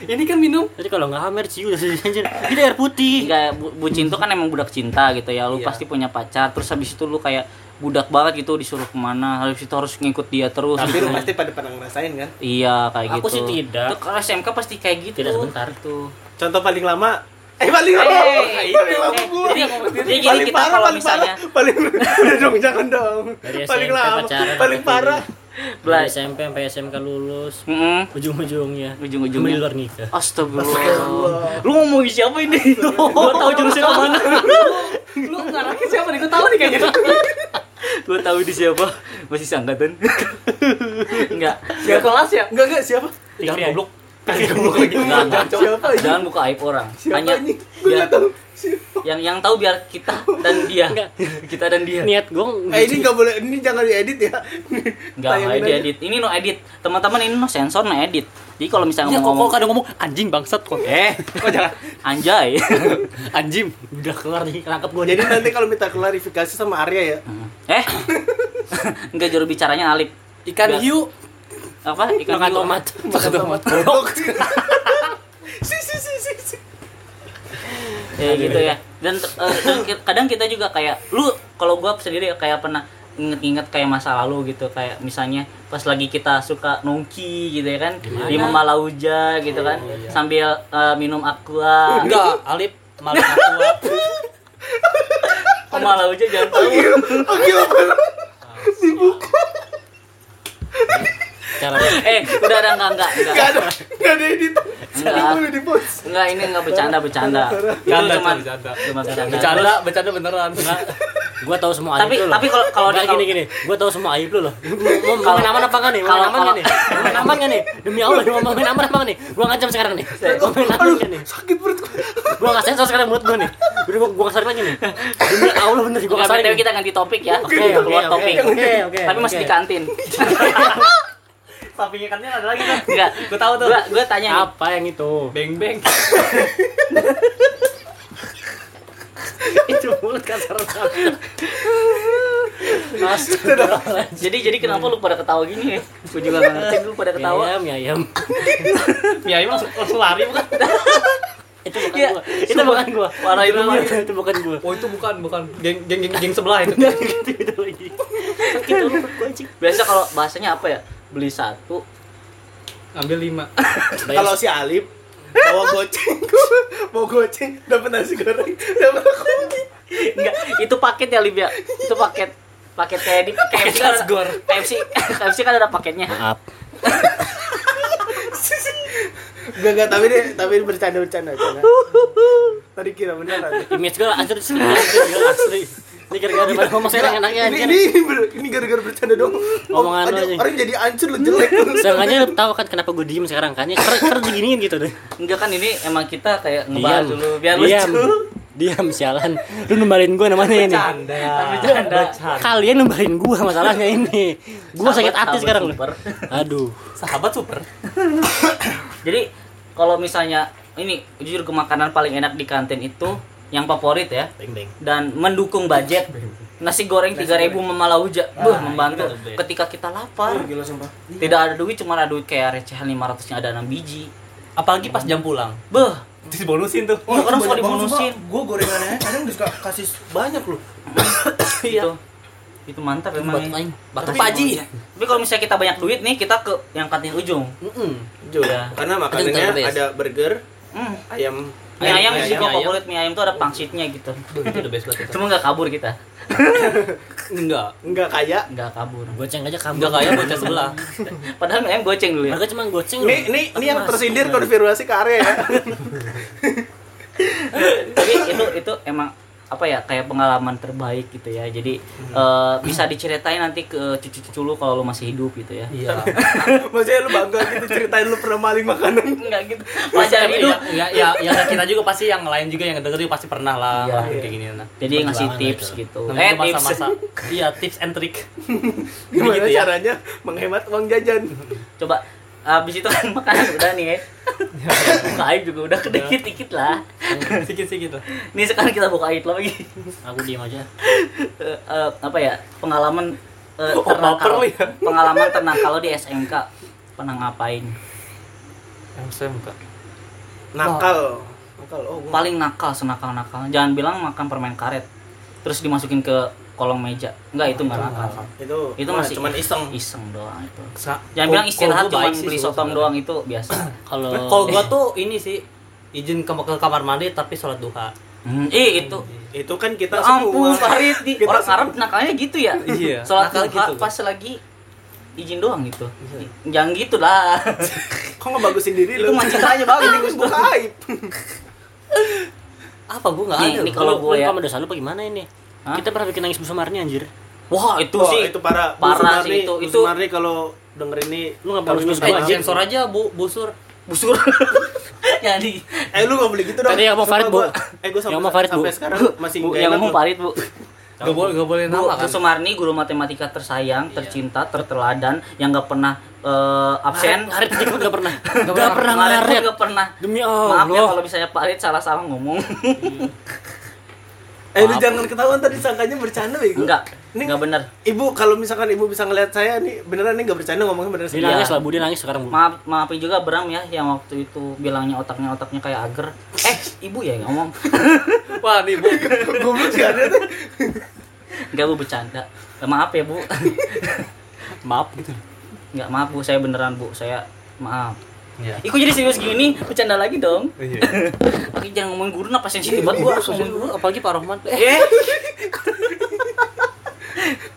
Ini kan minum. Jadi kalau nggak hammer ciu anjir. Ini air putih. Enggak, bu- bucin tuh kan emang budak cinta gitu ya. Lu Iya. pasti punya pacar, terus habis itu lu kayak budak banget gitu disuruh ke mana, habis itu harus ngikut dia terus. Tapi gitu. lu pasti pada pernah ngerasain kan? Iya kayak Aku gitu. sih tidak. Tuh, kalau SMK pasti kayak gitu. Tidak sebentar. Tuh. Contoh paling lama Eh paling lama. Eh, paling lama gua. Jadi, jadi gini paling kita parah, kalau paling misalnya parah. paling udah dong jangan dong. Paling lama, paling parah. Dari belajar SMP sampai SMK lulus. Mm-mm. Ujung-ujungnya. Ujung-ujungnya. Di luar nikah. Astagfirullah. Lu ngomongin siapa ini? Gua tahu jurusnya ke mana. Lu ngarahnya siapa nih? Gue tahu nih kayaknya. Gua tahu di siapa. Masih sangkatan. Enggak. Gak kelas ya? Enggak enggak siapa? Jangan Fikri, Enggak, enggak. Siapa ini? Jangan buka aib orang. Siapa Hanya ini? Gue biar tahu. Siapa? yang yang tahu biar kita dan dia. Enggak. Kita dan dia. Niat gue Eh ini enggak boleh, ini jangan diedit ya. Enggak, Tayangin enggak aja. edit. Ini no edit. Teman-teman ini no sensor no edit. Jadi kalau misalnya Ya kok ngomong kok kadang ngomong anjing bangsat kok. Eh, kok jangan anjay. anjing. udah keluar nih nangkep gue. Jadi nanti kalau minta klarifikasi sama Arya ya. eh. Enggak juru bicaranya Alip. Ikan hiu. Apa? Ikan makan tomat. Makan tomat. Si si si si. si. Ya gitu ya. Dan, eh, dan kadang kita juga kayak lu kalau gua sendiri kayak pernah inget-inget kayak masa lalu gitu kayak misalnya pas lagi kita suka nongki gitu ya kan di Mamalauja gitu kan sambil eh, minum aqua Enggak, Alip malah aqua. Mamalauja jangan tahu Oke apa? Cara eh udah ada enggak enggak enggak Enggak ada. Enggak ada edit. Enggak. Enggak boleh di post. enggak ini enggak bercanda bercanda Bercanda, cuma bercanda. cuma bercanda Bercanda, bercanda beneran. gue tahu semua aib tapi lu loh. tapi kalau kalau kalau- gini gini, gue tahu semua aib lu loh. Mau main aman apa enggak nih? Mau main aman nih? Mau main aman nih? Demi Allah, mau main aman apa nggak nih? Gue ngancam sekarang nih. Mau main aman nggak nih? Sakit perut gua. Gue nggak sensor sekarang mulut gue nih. Udah gue gue kasarin lagi nih. Demi Allah bener Enggak, kasarin. Nih. kita ganti topik ya. Oke, keluar topik. oke, oke, Tapi masih di kantin. Tapi ikannya ada lagi kan. Enggak. Gue tahu tuh. Gua gua tanya nih. Apa yang itu? Beng beng. itu mulut kasar banget. Jadi jadi kenapa lu pada ketawa gini ya? Gue juga gak ngerti lu pada Mie ketawa. ayam, mie ayam. Mie ayam langsung, langsung lari bukan? Itu bukan Iya, gua. Itu bukan gua. Parah itu mah. Itu bukan gua. Oh itu bukan, bukan. Geng geng geng, geng sebelah itu. Gitu gitu lagi. Sakit lu gua anjing. Biasa kalau bahasanya apa ya? Beli satu. Ambil lima. Kalau si Alip bawa goceng, bawa goceng, dapat nasi goreng, dapat kopi. Enggak, itu paket ya Libya. Itu paket paket kayak di KFC kan ada. KFC KFC kan ada paketnya. Maaf. Enggak enggak tapi ini tapi ini bercanda bercanda bercanda. Tadi kira beneran. Image gua hancur sih. Gila, asli. Ini gara-gara pada ngomong saya enaknya Ini anjir. ini ini gara-gara bercanda dong. Omongan lu Aja-. Orang jadi hancur lu jelek. Seenggaknya lu tahu kan kenapa gue diem sekarang kan? Ya ker ker diginiin gitu deh. Enggak kan ini emang kita kayak ngebahas dulu biar Diam. lucu. Diam sialan. Lu numbalin gue namanya ini. Canda. Bercanda. Kalian numbalin gua masalahnya ini. Gua sakit hati sekarang. super. Aduh. Sahabat super. Jadi kalau misalnya ini jujur ke makanan paling enak di kantin itu yang favorit ya Beng beng. dan mendukung budget nasi goreng 3000 memalauja Beuh, membantu ketika kita lapar Gila sumpah. tidak ada duit cuma ada duit kayak recehan 500 nya ada 6 biji Apalagi pas jam pulang. beh Dibonusin tuh. Oh, kadang suka dibonusin. Gue gorengannya kadang bisa kasih banyak loh. itu itu mantap emang Batu aing. Batu paji. tapi kalau misalnya kita banyak duit nih kita ke yang kantin ujung Heeh. Juga. Karena Itu makanannya the best. ada burger, hmm. ayam mie ayam mie sih ayam. gua favorit mie ayam tuh ada pangsitnya gitu Duh, itu the best banget. itu. cuma nggak kabur kita Enggak. enggak kaya. nggak kabur Goceng aja kamu. Enggak kayak bocah sebelah. padahal mie ayam goceng dulu ya Mereka cuma goceng. Ini ini ini yang tersindir konfirmasi ke Arya ya. tapi itu itu emang apa ya kayak pengalaman terbaik gitu ya jadi eh, bisa diceritain nanti ke cucu-cucu lu kalau lu masih hidup gitu ya Iya. Maksudnya lu bangga gitu ceritain lu pernah maling makanan. enggak gitu pelajaran hidup Ya, ya, ya, ya kita juga pasti yang lain juga yang denger juga pasti pernah lah Iya. ngelakuin kayak gini nah. jadi ngasih Perjuangan tips itu. gitu eh itu tips masa-masa iya tips and trick. Gimana Gitu ya. caranya menghemat uang jajan? coba habis itu kan makanan udah nih ya buka aib juga udah kedikit dikit lah Sikit-sikit lah. nih sekarang kita buka aib lagi Aku diem aja. Eh, apa ya pengalaman eh, Oh, ternakal ya. pengalaman ternakal di SMK pernah ngapain SMK. Nakal. Nakal. Oh, gua paling nakal senakal nakal jangan bilang makan permen karet terus dimasukin ke kolong meja enggak itu enggak nakal itu itu masih cuman iseng. iseng doang itu Sa- jangan bilang istirahat cuma beli sebenarnya. doang itu biasa Kalau Kalau gua tuh ini sih izin ke, ke kamar mandi tapi sholat duha. hmm, eh itu Itu kan kita ya ampun semua. Farid di Kita orang. Arab nakalnya gitu ya Iya, sholat nakal duha gitu. pas lagi izin doang gitu jangan gitu lah Kok ngebagusin diri itu lu? mah citranya bagus Ini buka aib. Apa gua enggak Nih, ada. ini kalau kalau gue gue ya ya. dosa lu apa gimana ini? Hah? Kita pernah bikin nangis Bu Sumarni anjir. wah itu Wah, sih itu parah. Bu Parah Sumarni- sih itu. Bu Itu- Sumarni kalau denger ini Lu nggak perlu harus nyusul Eh, maaf. sensor aja Bu, busur. busur jadi Eh lu gak boleh gitu dong. Tadi yang mau Sumpah Farid, Bu. gua- Eh gue sampai, Yang mau Farid, Bu. sampai sekarang masih bu nggak yang enak ngomong loh. Farid bu Gak boleh, gak boleh Bu, nama Bu kan. Sumarni guru matematika tersayang, tercinta, terteladan, yang gak pernah eh, absen. Ngaret dikit gak pernah. Gak Gak pernah ngaret. Gak pernah. Demi Maaf ya Allah. kalau misalnya Pak Arit salah-salah ngomong. Eh lu jangan ketahuan tadi sangkanya bercanda bego. Enggak, Ini- enggak bener. Ibu kalau misalkan ibu bisa ngeliat saya nih beneran nih gak bercanda ngomongnya beneran Dia nangis lah, Bu. Dia nangis sekarang, Bu. Maaf, maafin juga Bram ya yang waktu itu bilangnya otaknya otaknya kayak agar. Eh, ibu ya yang ngomong. Wah, nih Bu. Goblok sih ada tuh. Enggak bu bercanda. Eh, maaf ya bu. Maaf gitu. Enggak maaf bu, saya beneran bu. Saya maaf. Iya. Ih, kok jadi serius gini? Bercanda lagi dong. Iya. Oke, jangan ngomongin guru, apa sensitif banget gua. ngomongin guru. Apalagi Pak Rohman. Eh.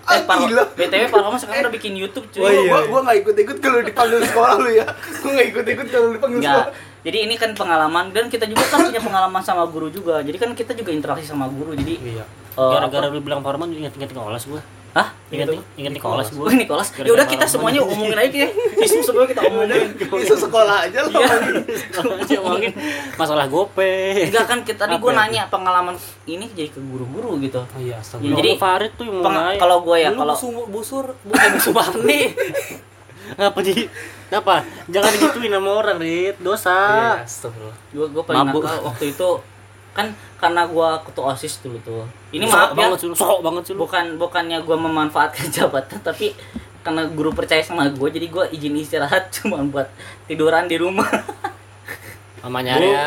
Eh, Pak, Ah, gila. BTW Pak Romo sekarang udah bikin YouTube cuy. Gua gua gua enggak ikut-ikut kalau dipanggil sekolah lu ya. Gua enggak ikut-ikut kalau dipanggil sekolah. Jadi ini kan pengalaman dan kita juga kan punya pengalaman sama guru juga. Jadi kan kita juga interaksi sama guru. Jadi Iya. eh, Gara-gara lu bilang Pak Roman inget-inget Nikolas gua. Hah? Ingat ingat Nikolas Oh, gua. ini kelas. Ya udah kita semuanya omongin aja ya. Isu semua kita omongin. Bisa sekolah aja lo. Aja ngomongin masalah gope. Enggak kan kita tadi gue ya? nanya pengalaman ini jadi ke guru-guru gitu. Oh iya, Ya, astagfirullah. jadi Farid tuh yang mulai. kalau gue ya kalau busur, busur, bukan busur Barni. apa jadi apa? Jangan digituin sama orang, Rit. Dosa. Iya, astagfirullah. gue gue paling nakal waktu itu kan karena gue ketua osis dulu tuh. Ini Sok maaf ya. banget sih lu, sok banget sih lu. bukan bukannya gue memanfaatkan jabatan tapi karena guru percaya sama gue jadi gue izin istirahat cuma buat tiduran di rumah Mamanya Arya,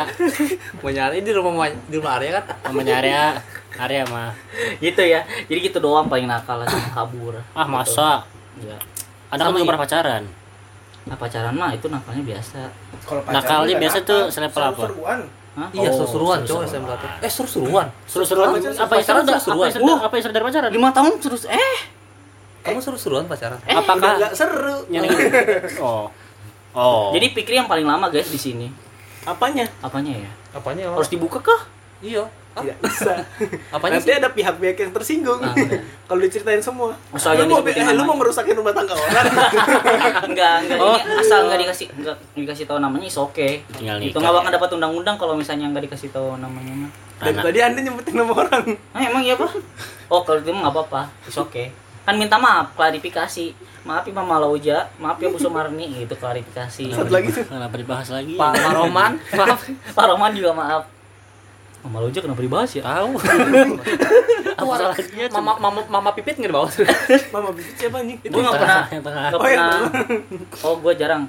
Mau nyari di rumah di rumah Arya kan? mamanya Arya, Arya mah. gitu ya jadi gitu doang paling nakal lah sama kabur Ah, masa? ya Ada kan i- pernah pacaran. nah pacaran mah itu nakalnya biasa Kalau Nakalnya biasa tuh selevel apa? Hah? Iya, Oh, seru-seruan seru-seruan. cowok SMK tuh. Eh, seru-seruan. Seru-seruan. Apa yang seru? pacaran Apa seru-seruan. yang seru? Apa yang seru dari pacaran? lima tahun terus eh Kamu seru-seruan pacaran? eh Apakah enggak seru. Yang Oh. Oh. jadi pikir yang paling lama guys di sini Apanya? apanya ya Apanya? harus dibuka kah Iya. Tidak bisa. Apanya Nanti sih? ada pihak-pihak yang tersinggung. Ah, udah. Kalau diceritain semua. Usah lu mau eh, lu mau ngerusakin rumah tangga orang. enggak enggak Oh. ini asal enggak dikasih enggak dikasih tahu namanya is oke Tinggal itu nggak bakal dapat undang-undang kalau misalnya nggak dikasih tahu namanya Rana. tadi Anda nyebutin nama orang. ah emang iya pak oh kalau itu nggak apa-apa is oke kan minta maaf klarifikasi maaf ya Mama Lauja maaf ya Bu Sumarni gitu klarifikasi Satu lagi tuh. Kenapa dibahas lagi? Pak Pak Roman, maaf. Pak Roman juga maaf Mama Lauja kenapa dibahas ya Tahu. Apa salahnya? Mama mama mama pipit nggak bawa? Mama bibit siapa nih? gue nggak pernah Yang tengah. nggak Oh, pernah oh gue jarang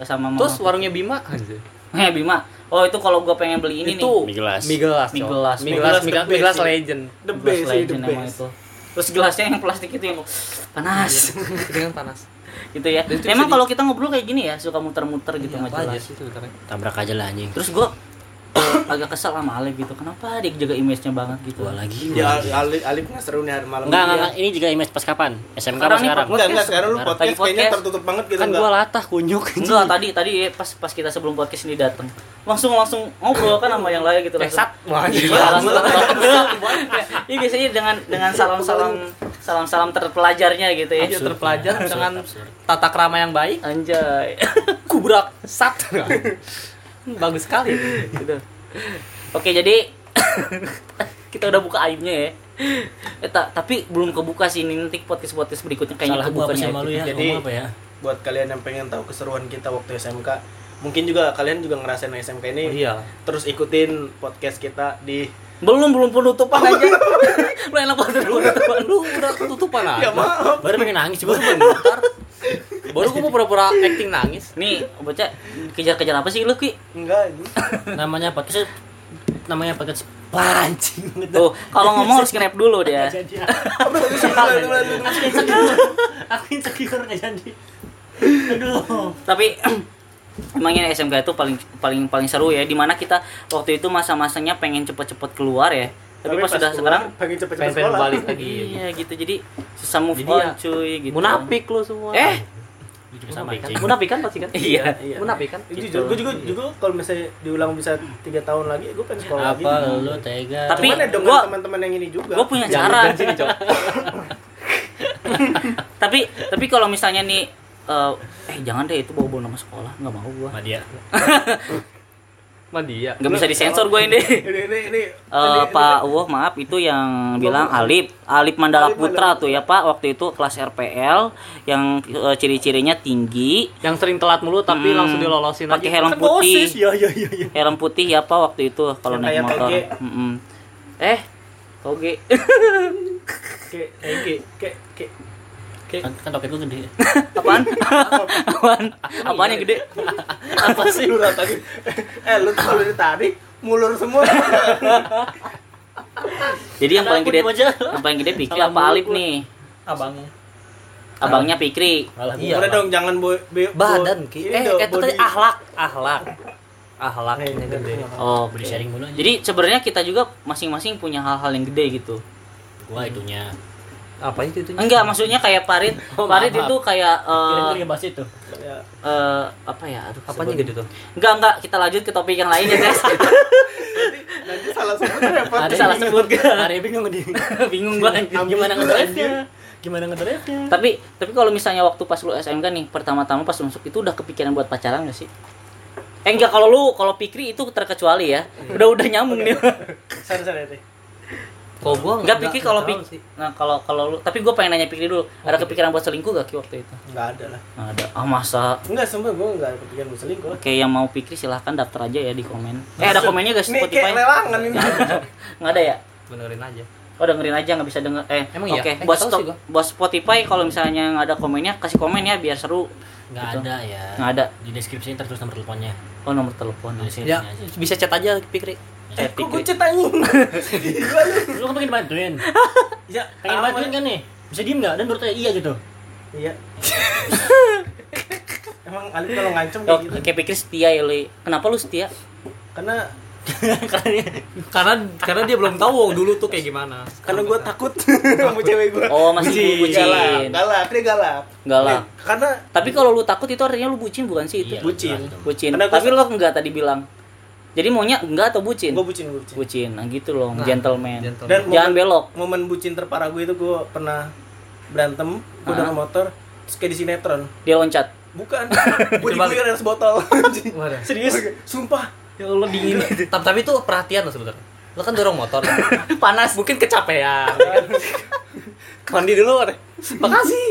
sama mama Terus warungnya Bima anjir. eh Bima oh itu kalau gue pengen beli ini itu nih Mie gelas. mie gelas Mie cowok. gelas. mie Mie gelas gelas mie the gelas- mie gelas best sih. legend The best the legend emang best. itu terus gelasnya yang plastik itu yang panas dengan panas gitu ya itu emang kalau kita ngobrol kayak gini ya suka muter-muter gitu Iya, nggak apa aja jelas sih sebenarnya Tabrak aja lah anjing. terus gue agak kesel sama Alif gitu kenapa dia jaga image-nya banget gitu Gua lagi. Ya Alif Alif nggak seru nih hari malam. Enggak, ini enggak, ya. enggak. Ini juga image pas kapan? SMK Sekarang apa nih, sekarang? Enggak, enggak sekarang lu podcast, Lagi kayaknya podcast. tertutup banget gitu Kan enggak. gua latah kunyuk. enggak tadi tadi pas pas kita sebelum podcast ini datang langsung langsung ngobrol kan sama yang lain gitu Eh, langsung sat. Wah, Iya, Iya biasanya dengan dengan salam-salam salam-salam terpelajarnya gitu ya. Dia terpelajar Absurd, dengan absurd. tata krama yang baik. Anjay. Kubrak sat. Bagus sekali. gitu. Oke, jadi kita udah buka aibnya ya. Eh, ta- tapi belum kebuka sih ini nanti podcast-podcast berikutnya kayaknya Salah kebuka sama lu ya? Jadi- apa ya? Buat kalian yang pengen tahu keseruan kita waktu SMK, mungkin juga kalian juga ngerasain SMK ini. Oh, iya. Terus ikutin podcast kita di Belum belum penutupan aja. lu enak banget lu penutupan. Lu udah ketutupan aja. Ya maaf. Baru pengen nangis juga. Bentar. Baru gua mau pura-pura acting nangis. Nih, bocah kejar-kejar apa sih lu, Ki? Enggak ini. namanya podcast namanya podcast pancing Tuh, kalau ngomong harus nge-rap dulu dia. jadi? Aku insecure. Aku insecure nggak jadi. Aduh. Tapi emangnya SMK itu paling paling paling seru ya. Di mana kita waktu itu masa-masanya pengen cepet-cepet keluar ya tapi, pas sudah sekarang pengen cepet-cepet Pengen balik lagi. iya gitu jadi susah move Jadi on ya, cuy gitu Munafik lu semua. eh Munafik kan? Munafik kan pasti kan? Iya. Iya. Munafik kan? Itu jujur, gue juga juga kalau misalnya diulang bisa tiga tahun lagi, gue pengen sekolah lagi. apa lu tega Tapi Cuman ya dengan gua- teman-teman yang ini juga. gue punya cara tapi tapi kalau misalnya nih eh, eh jangan deh itu bawa bawa nama sekolah nggak mau gua sama dia Mandi ya. nggak bisa disensor gue ini Ini ini ini. Eh, Pak Wah maaf itu yang bilang Alip Alip Mandala Alip Putra Mandala tuh ya Pak waktu itu kelas RPL yang eh, ciri-cirinya tinggi Yang sering telat mulu tapi Hmm, langsung dilolosin pakai aja. helm Kan putih. OSIS, Iya iya iya iya. helm putih ya Pak waktu itu kalau naik motor TG. Mm-mm. eh toge kayak kayak kayak kan, kan lu gede. Apaan? Apaan? Apaan yang gede? Apa sih? Lu tadi. Eh lu tuh kalau ditarik mulur semua. jadi yang paling gede yang paling gede Pikri Salah apa Alip nih? Abang. abangnya Pikri. Iya, Udah dong jangan boy, Badan ki. Eh, itu tadi ahlak, ahlak. Ahlak ini gede. oh beri sharing mulu aja. jadi sebenarnya kita juga masing-masing punya hal-hal yang gede gitu. Gua itunya Apa itu itunya? enggak maksudnya kayak Parit Oh, Parit maaf. itu kayak kira eh gua bahas itu. Ya. eh, apa ya? Aduh Apanya gede tuh? enggak enggak kita lanjut ke topik yang lain ya guys. Nanti salah sebut. Ada salah sebut. ada yang bingung di bingung gua. Anjing. gimana ngedrive-nya? Gimana ngedrive-nya? Tapi tapi kalau misalnya waktu pas lu SMK nih pertama-tama pas masuk itu udah kepikiran buat pacaran gak sih? Eh enggak kalau lu kalau Pikri itu terkecuali ya. Udah udah nyambung nih. Sana sana Kok gua enggak Pikri kalau Pik nah kalau kalau lu tapi gua pengen nanya Pikri dulu ada kepikiran buat selingkuh gak Ki waktu itu Enggak ada lah. Nggak ada ah masa Enggak, sumpah gue enggak kepikiran mau selingkuh. Oke yang mau Pikri silahkan daftar aja ya di komen eh ada komennya guys Nih Spotify kayak lelangan ini. nggak ada ya Benerin aja. Oh dengerin aja nggak bisa denger eh Emang oke iya? Eh, buat nggak tahu stop gua. buat Spotify kalau misalnya nggak ada komennya kasih komen ya biar seru nggak Gitu. ada ya Nggak ada. di deskripsi tertulis nomor teleponnya oh nomor telepon di Ya, aja bisa chat aja Pikri. Eh, Kok gue cet anjing? Lu. lu kan pengen bantuin Ya, pengen bantuin kan nih bisa diem nggak dan menurut saya iya gitu Iya. Emang Alif kalau ngancem oh, kayak gitu. kayak Pikri setia ya Li kenapa lu setia Karena Karena karena dia belum tahu dulu tuh kayak gimana. karena gue takut sama cewek gue. oh masih bucin Galak, galak, dia galak. Galak. Nih, Karena tapi kalau lu takut itu artinya lu bucin bukan sih itu Iya, bucin. bucin Karena gua- tapi lu enggak tadi bilang jadi maunya enggak atau bucin gue bucin, gue bucin. bucin nah gitu loh Nah, gentleman gentleman. Dan jangan momen- belok Momen bucin terparah gue itu gue pernah berantem, gue dengan motor, terus kayak di sinetron. dia loncat Bukan, gue diguyur dari sebotol. Waduh. serius Sumpah. ya Allah dingin tapi, tapi itu perhatian lo sebenarnya. Lo kan dorong motor. panas Mungkin kecapean. Mandi dulu. Makasih.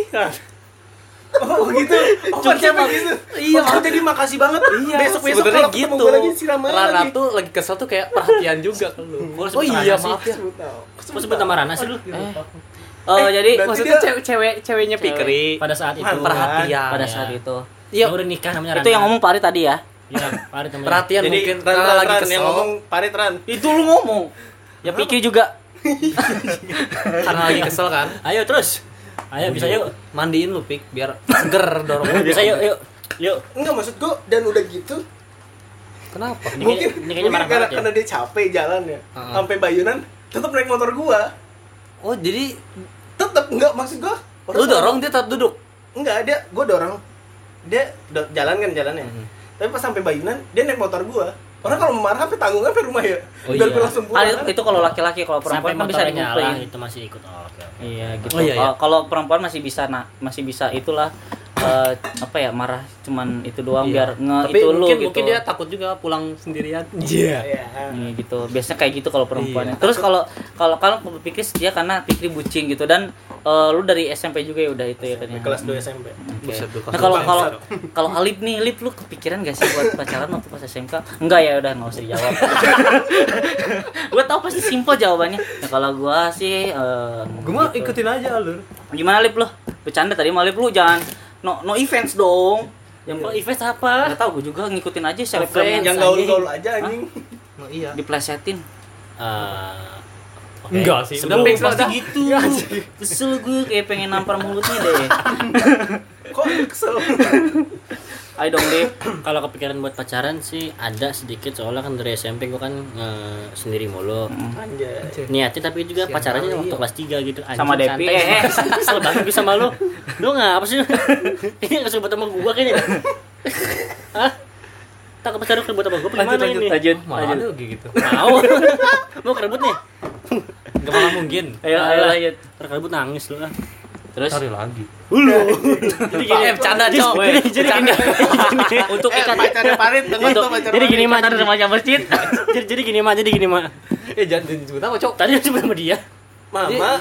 Oh gitu. Oh, pakai begitu. Iya, oh, jadi makasih banget. Iya, besok besok kalau ketemu gitu. gue lagi siram aja Rana lagi. tuh lagi kesel tuh kayak perhatian juga ke lu. Gua Oh iya, Rana sih. maaf ya. Kok sebut nama Rana sih lu eh Oh, jadi Maksudnya dia- cewek cewek ceweknya Cewek. Pikri. pada saat itu Man, perhatian. pada saat itu Iya. udah nikah namanya Rana. itu yang ngomong Pari tadi ya Iya, Farid namanya. Perhatian Jadi mungkin Ran, karena Ran, lagi kesel. yang ngomong Parit Ran. itu lu ngomong ya Pikir juga karena lagi kesel kan. Ayo terus. Ayo bisa yuk. Mandiin lu Pik biar seger dorong. Bisa yuk, yuk. Yuk. Enggak maksud gue dan udah gitu Kenapa? Ini mungkin kayaknya- ini kayaknya mungkin marah karena, banget ya. karena dia capek jalan ya Heeh. sampai Bayunan tetap naik motor gua Oh, jadi tetap enggak maksud gua lu dorong dia tetap duduk. enggak dia gua dorong dia do- jalan kan jalannya Mhm. tapi pas sampai Bayunan dia naik motor gua orang kalau marah sampai tanggung sampai rumah ya Oh, biar iya. langsung Ah, pulang itu, itu kalau laki-laki kalau sampai perempuan kan bisa nyala dikumpulin itu masih ikut oh, oke oke Iya gitu. Oh, iya, iya. Kalau- Kalau perempuan masih bisa nah masih bisa itulah eh, apa ya marah cuman itu doang Iya. biar nge Tapi itu lu mungkin, gitu. mungkin dia takut juga pulang sendirian. Iya. Iya. Iya, gitu. Biasanya kayak gitu kalau perempuan. Iya. Terus kalau kalau kalau pikir setia karena pikir bucing gitu dan eh, lu dari SMP juga ya udah itu ya kan ya. kelas 2 SMP lu kelas Nah kalau kalau kalau Alip nih, Alip lu kepikiran gak sih buat pacaran waktu pas SMK? Enggak ya, udah nggak usah dijawab. gue tau pasti simpel jawabannya. Nah, kalau gua sih eh, Gue mah gitu. ikutin aja alur. Gimana Lip lu? Bercanda tadi mah Lip lu jangan no no events dong. yang kalau event apa Enggak tahu gue juga ngikutin aja selebgram yang gaul-gaul aja anjing Oh iya. diplesetin. Oke. Enggak sih. Udah Sebelum pasti udah. gitu. Kesel gue kayak pengen nampar mulutnya deh. kok kesel Ayo dong Lip. kalau kepikiran buat pacaran sih ada sedikit soalnya kan dari SMP gua kan eh, sendiri mulu anjay niatnya tapi juga Sian pacarannya waktu iya. kelas 3 gitu Anjing, Sama Depi. santai. Eh, eh. kesel banget gue sama lu lu ngapa sih ini gak suka sama gua kayaknya hah tak pacaran keribut sama gua Lanjut gimana lanjut ini lanjut. Malah ada kayak gitu. mau mau kerebut nih Enggak malah mungkin. Ayo ayo lanjut. kerebut nangis lu ah Terus? Cari lagi. jadi Pak, eh, bercanda, jadi, Cok. jadi, jadi gini. Untuk eh ikat pacarnya Farid denger Untuk- pacar jadi gini mah ikatan remaja masjid. jadi, jadi gini mah jadi gini mah Eh jangan disebut apa, Cok? tadi cuma sama dia? Mama.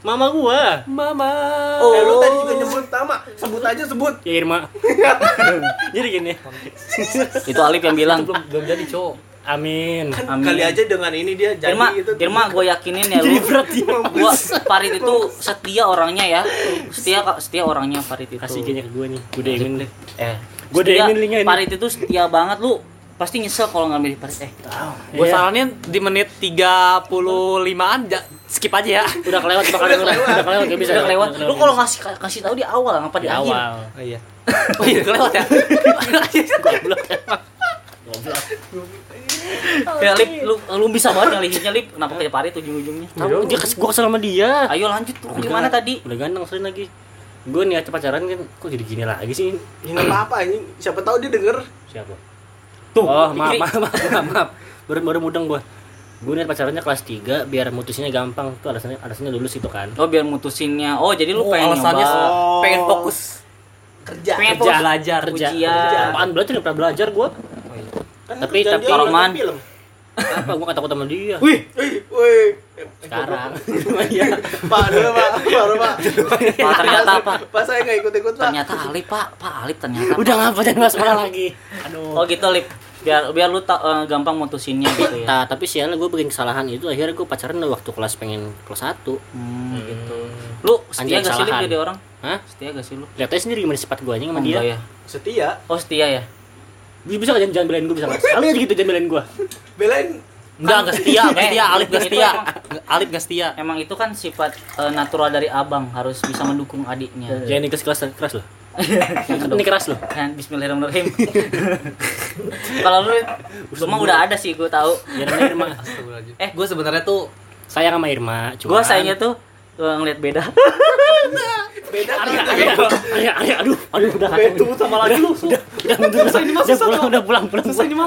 Mama gua? Mama. oh. Eh, lu tadi juga nyebut nama. Sebut aja sebut. Ya Irma. Jadi gini. Itu Alip yang bilang. belum belum jadi, Cok. Amin kan Amin. kali aja dengan ini dia jadi Irma, gitu Irma gue yakinin ya lu. Gua Farid itu setia orangnya ya. Setia setia orangnya Farid itu. kasih kayaknya ke gua nih gua DM deh Eh, Gua setia, DM-in linknya ini. Farid itu setia banget lu. Pasti nyesel kalau nggak milih Farid. Eh, Gue Iya. saranin di menit 35-an ja, skip aja ya. udah kelewat bakal udah, udah, udah kelewat gak bisa udah kelewat. Lu kalau ngasih kasih tahu di awal ngapa di di, akhir? awal Oh iya. Oh iya, kelewat ya. Ya Lip, lu lu bisa banget ngalihinnya Lip. Kenapa kayak Farid ujung-ujungnya? tahu dia kes gua kesel sama dia Ayo lanjut lu gimana tadi? udah ganteng sering lagi gua niat pacaran kan kok jadi gini lagi sih ini nggak apa-apa anjing siapa tahu dia denger siapa Tuh, oh maaf maaf maaf maaf, maaf. baru baru mudeng gua gua niat pacarannya kelas 3 biar mutusinnya gampang tuh alasannya alasannya lulus itu kan Oh biar mutusinnya. Oh jadi lu Oh, pengen alasannya. Oh. pengen fokus kerja Pengen kerja fokus. belajar. kerja Ujian. apaan belajar nggak pernah belajar gua kan Tapi- kerjaan tapi nonton film apa gua gak takut sama dia Wih, wih wih sekarang iya pak dulu pak dulu, pak Pak, ternyata apa? pak saya nggak ikut ikut pak Ternyata Alip, Pak. Pak Alip ternyata. udah ngapa jangan sekolah lagi aduh Oh gitu Lip. Biar biar lu eh, gampang mutusinnya gitu ya. Nah, tapi sialnya gue bikin kesalahan itu akhirnya gue pacaran waktu kelas pengen kelas 1 Hmm, gitu. Lu setia gak sih kesalahan. jadi orang? Hah? Setia gak sih lu? Lihat aja sendiri gimana sifat gue aja sama Oh, dia ya. setia Oh setia ya. Bisa bisa gak jangan, jangan belain gue bisa gak? Aja gitu jangan belain gue belain Enggak, enggak setia, enggak Eh, setia, Alif enggak setia. Alif enggak setia. Emang itu kan sifat eh, natural dari abang harus bisa mendukung adiknya. Jangan keras keras keras loh Jangan Ini keras loh Kan Bismillahirrahmanirrahim. Kalau lu lu mah udah ada sih gue tahu. Irma Eh, gue sebenarnya tuh Sayang sama Irma cuma Gue sayangnya tuh eh, ngeliat beda. beda Arya, kan? Arya, Arya, Arya, aduh, aduh, udah. Beda tuh sama lagi lu udah, udah, udah, udah. Pulang, udah pulang, pulang, susah ini mah.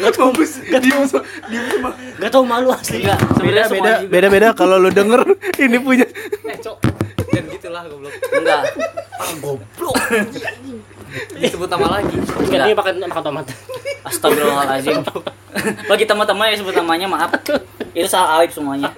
Gak tau, mampus diem diem sama gak tau malu asli. Enggak, beda beda beda beda kalau lu denger ini punya. Eh, Cok. Jangan gitulah goblok. enggak. Goblok. Disebut nama lagi. Enggak, dia makan makan tomat Astagfirullahaladzim. Bagi teman-teman yang sebut namanya maaf. Itu salah Alif semuanya.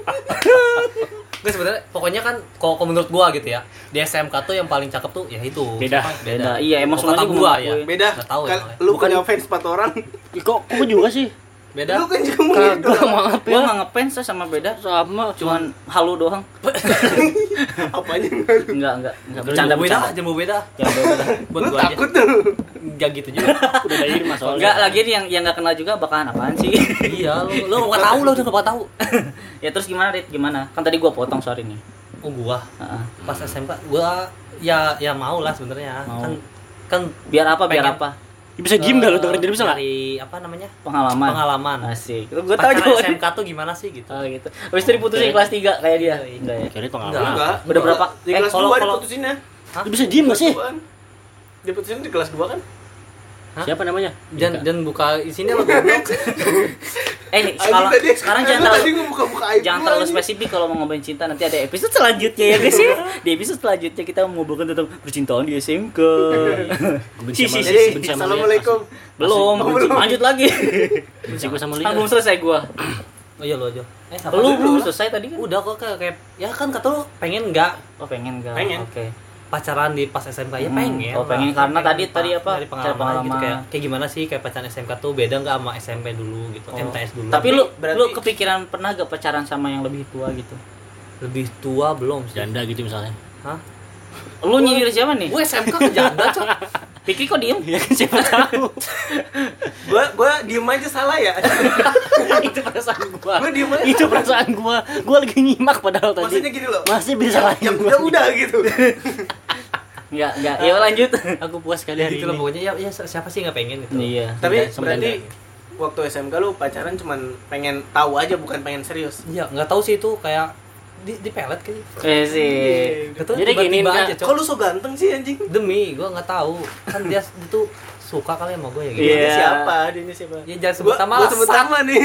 Gue sebenarnya pokoknya kan kalau menurut gua gitu ya. Di SMK tuh yang paling cakep tuh ya itu. Beda. Siapa? Beda. Iya, emang semuanya gua gua ya. beda Nggak tahu ya, Kal- lu Bukan- punya fans empat orang Kok, kok gue juga sih? Beda. lu kan juga punya Kagak, maaf Gua ya nggak ngefans sama beda. Sama, Cuman halu doang. apanya Enggak, enggak, enggak bercanda beda, bercanda. jemu beda. Jangan beda. Buat lu gua aja. takut tuh Enggak gitu juga. udah ada Irma soalnya Enggak, lagi yang yang enggak kenal juga bakalan apaan sih? iya, lu lu enggak tahu lu udah enggak tahu. ya terus gimana, Rit? Gimana? Kan tadi gua potong sorry nih. Oh, gua Heeh. pas SMK gua ya ya mau lah sebenarnya. Mau. Kan kan Biar apa? Biar apa? Bisa diem gak lu dengerin dia bisa gak? dari apa namanya Pengalaman. pengalaman Asik. Gue tahu pacaran jawabannya. SMK tuh gimana sih gitu Oh gitu. Habis itu diputusin kelas 3 kayak dia. Enggak ya. Kira itu Enggak. pengalaman. Enggak. Udah berapa? Di Eh, kelas kalau- 2 kalau- diputusinnya. Lu bisa diem gak sih? Kelas 2-an. Diputusin di kelas 2 kan? Hah? Siapa namanya? dan dan buka isinya lo goblok Eh, sekarang tadi, sekarang jangan terlalu gua buka-buka aib jangan gua, terlalu spesifik kalau mau ngomongin cinta nanti ada episode selanjutnya ya guys ya. Di episode selanjutnya kita mau ngobrolin tentang percintaan di SMK. Gue benci sama Si, si, sama Assalamualaikum. belum, belum. lanjut lagi. Benci gue sama Kan Lia. belum selesai gua. oh iya lo aja eh Lu belum selesai tadi kan? udah kok kayak, kayak ya kan kata lu pengen nggak Oh, pengen enggak? Pengen. Oke. Pacaran di pas SMK ya Hmm. pengen Oh, pengen lah. karena tadi- Pak, tadi apa? dari Cari pengalaman, pengalaman. gitu kayak kayak gimana sih kayak pacaran SMK tuh beda nggak sama SMP dulu gitu Oh. MTS dulu Tapi lu berarti- lu kepikiran pernah gak pacaran sama yang lebih tua gitu? lebih tua belum sih Janda gitu misalnya. Hah? Lu nyindir siapa nih? gue SMK ke janda cok Pikir kok diem? Ya kan siapa tahu. Gua gua diem aja salah ya. itu perasaan gua. Gua diem aja. Itu perasaan gua. Gua lagi nyimak padahal tadi. Maksudnya gini loh. Masih bisa lagi Ya gua. udah udah gitu. Enggak, enggak. Ya lanjut. Aku puas kali hari gitu ini. pokoknya ya, ya siapa sih nggak pengen gitu Iya. Tapi berarti waktu SMK lu pacaran cuman pengen tahu aja bukan pengen serius. Iya nggak tahu sih itu kayak di, di pelet kayaknya Eh sih. Gitu, Jadi gini, aja, Cok. Kok lu so ganteng sih anjing? demi gue nggak tahu kan dia itu suka kali sama gue ya gitu Iya. Dia siapa? Dia siapa? ya jangan sebut Gua- nama gua lah sebut nama nih.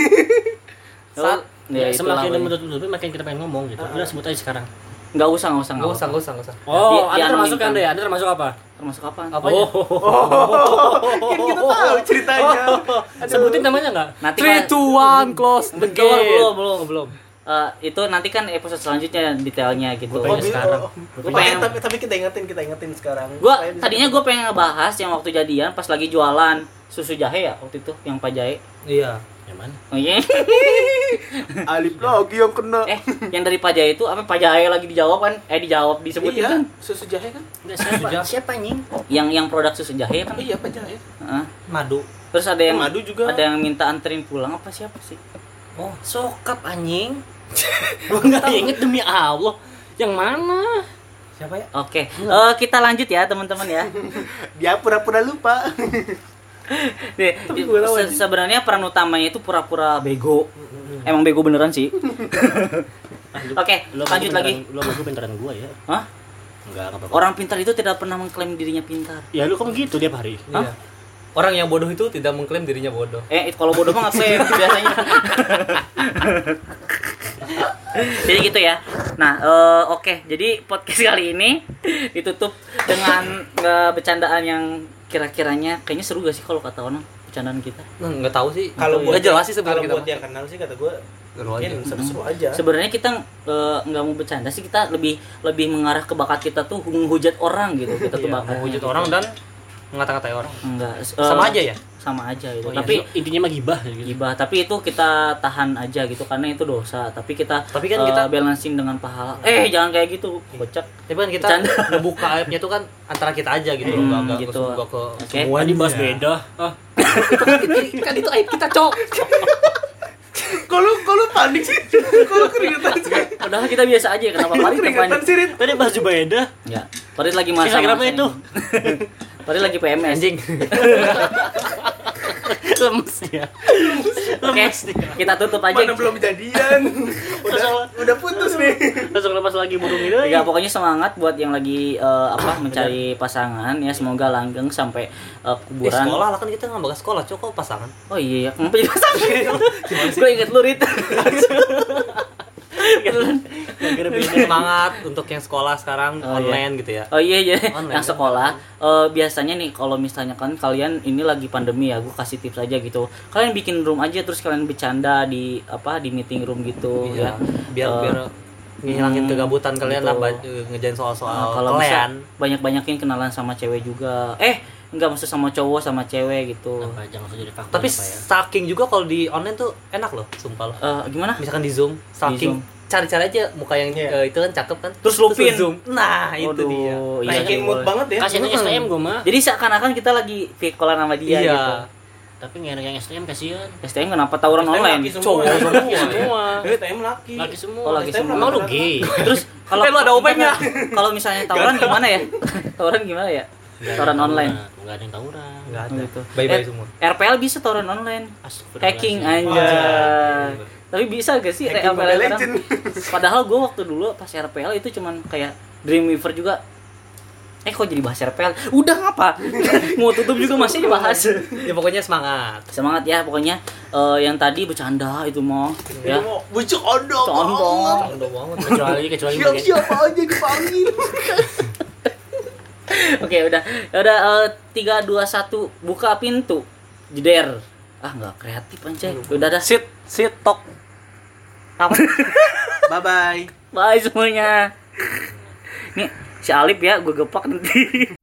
Sat. Ya, Ya, itu semakin lah, menutup-nutupi makin kita pengen ngomong gitu. Udah sebut aja sekarang. Enggak usah, enggak usah, nggak usah nggak usah nggak usah Oh, Di- Anda termasuk. Anda ya? Anda termasuk apa? Termasuk apa? apa Oh, Kan kita tahu ceritanya. Sebutin namanya enggak? Nanti Three, kan- two, one, close the gate. belum, belum. belum Eh, itu nanti kan episode selanjutnya detailnya gitu. Oh, pengen bi- sekarang. oh. Gua Makanya pengen- tapi, tapi kita ingetin, kita ingetin sekarang. Gua tadinya gue pengen ngebahas yang waktu jadian pas lagi jualan susu jahe ya waktu itu yang Pak Jahe. iya Yang mana? Oh iya. Alif lagi yang kena. eh, yang dari Pak Jahe itu apa Pak Jahe lagi dijawab kan? Eh dijawab disebutin iya, kan? susu jahe kan? Enggak siapa? Siapa anjing? Yang yang produk susu jahe kan? Iya, Pak Jahe. Heeh. madu Terus ada yang Madu juga. ada yang minta anterin pulang apa siapa sih? oh sokap anjing enggak inget demi Allah. Yang mana? siapa ya Oke, eh, kita lanjut ya teman-teman ya. Dia pura-pura lupa. Nih, se- sebenarnya peran utamanya itu pura-pura bego. Emang bego beneran sih. Oke, sama lanjut lagi. Lu sama gua pintaran gua ya. Hah? Enggak, enggak apa-apa. Orang pintar itu tidak pernah mengklaim dirinya pintar. Ya lu kan gitu tiap hari. Hah? Iya. Orang yang bodoh itu tidak mengklaim dirinya bodoh Eh, itu kalau bodoh mah ngeklaim biasanya. Jadi gitu ya. Nah, eh, oke. Jadi podcast kali ini ditutup dengan eh, bercandaan yang kira-kiranya kayaknya seru gak sih kalau kata orang bercandaan kita. Nah, nggak tahu sih Kalau nggak jelas sih kalau sebenarnya kita buat yang kenal sih kata gue Seru mungkin aja. seru-seru aja. Sebenarnya kita eh, nggak mau bercanda sih, kita lebih lebih mengarah ke bakat kita tuh menghujat orang gitu. Kita tuh Iya, bakatnya menghujat gitu. orang dan ngata-ngatai orang enggak eh, sama aja ya sama aja gitu. Oh, iya. tapi intinya mah gibah gitu. gibah tapi itu kita tahan aja gitu karena itu dosa tapi kita Tapi kan eh, kita- balancing dengan pahala eh jangan kayak gitu kocak tapi kan kita ngebuka aibnya tuh kan antara kita aja gitu Hmm, nggak nggak gitu. nggak ke Oke. semua Tadi bahas beda. Ah, kan itu aib kita cok Kalau kalau panik sih, kalau keringetan sih. padahal kita biasa aja kenapa Farid Keringetan panik sih, Rit. tadi bahas beda. ya Farid lagi masa Instagramnya itu. Farid lagi PMS anjing Lemes ya. oke kita tutup aja Mana belum jadian. udah udah putus nih. Langsung lepas lagi burung itu. Ya pokoknya semangat buat yang lagi eh, apa mencari pasangan ya semoga langgeng sampai eh, di kuburan. sekolah lah kan kita nggak bahas sekolah kok pasangan Oh iya ya, kenapa jadi pasangan? Gue inget lu Rit. Beda. semangat untuk yang sekolah sekarang Oh, iya. online gitu ya Oh iya iya, Online, yang kan? sekolah eh, biasanya nih kalau misalnya kan kalian ini lagi pandemi ya, gue kasih tips aja gitu. Kalian bikin room aja terus kalian bercanda di apa di meeting room gitu Iya, ya. biar Eh, biar ngilangin hmm, kegabutan kalian gitu. lah ba- ngejain soal-soal Nah, kalau kalian banyak-banyakin kenalan sama cewek juga. Eh, enggak maksud sama cowok sama cewek gitu. Apa jangan jadi faktor tapi apa ya? saking juga kalau di online tuh enak loh sumpah loh Eh, gimana? misalkan di zoom saking Zoom. cari-cari aja muka yang Iya. eh, itu kan cakep kan Terus lu pin. zoom nah itu Waduh, dia iya. Naikin mood banget ya. Kasihan Hmm. STM gue mah. Jadi seakan-akan kita lagi vikolan sama dia iya gitu. Tapi nggak yang STM kasihan. STM kenapa tawuran STM online? laki semua. Cowok semua. Semua. Eh, TM laki. Laki semua. Oh, laki STM semua. Emang lu gay. Terus kalau Eh, lu ada OP-nya. Kalau misalnya tawuran gimana ya? tawuran gimana ya? Toran online. Enggak ada yang tawuran. Enggak ada. gitu. Bye-bye Eh, semua. RPL bisa toran online. Hacking aja. Tapi bisa gak sih Hacking RPL Mobile sekarang? Legend. Padahal gue waktu dulu pas RPL itu cuman kayak Dreamweaver juga. Eh kok jadi bahas RPL? Udah ngapa? Mau tutup juga masih dibahas. Ya pokoknya semangat. Semangat ya pokoknya eh, yang tadi bercanda itu mau ya. Ondo Condong. Condong banget. Kecuali kecuali siapa aja dipanggil. Oke udah. Ya udah eh, tiga dua satu buka pintu. Jeder. Ah nggak kreatif anjay. Udah dah. Sit, sit, tok. apa Bye bye. bye semuanya. Nih si Alip ya gue gepak nanti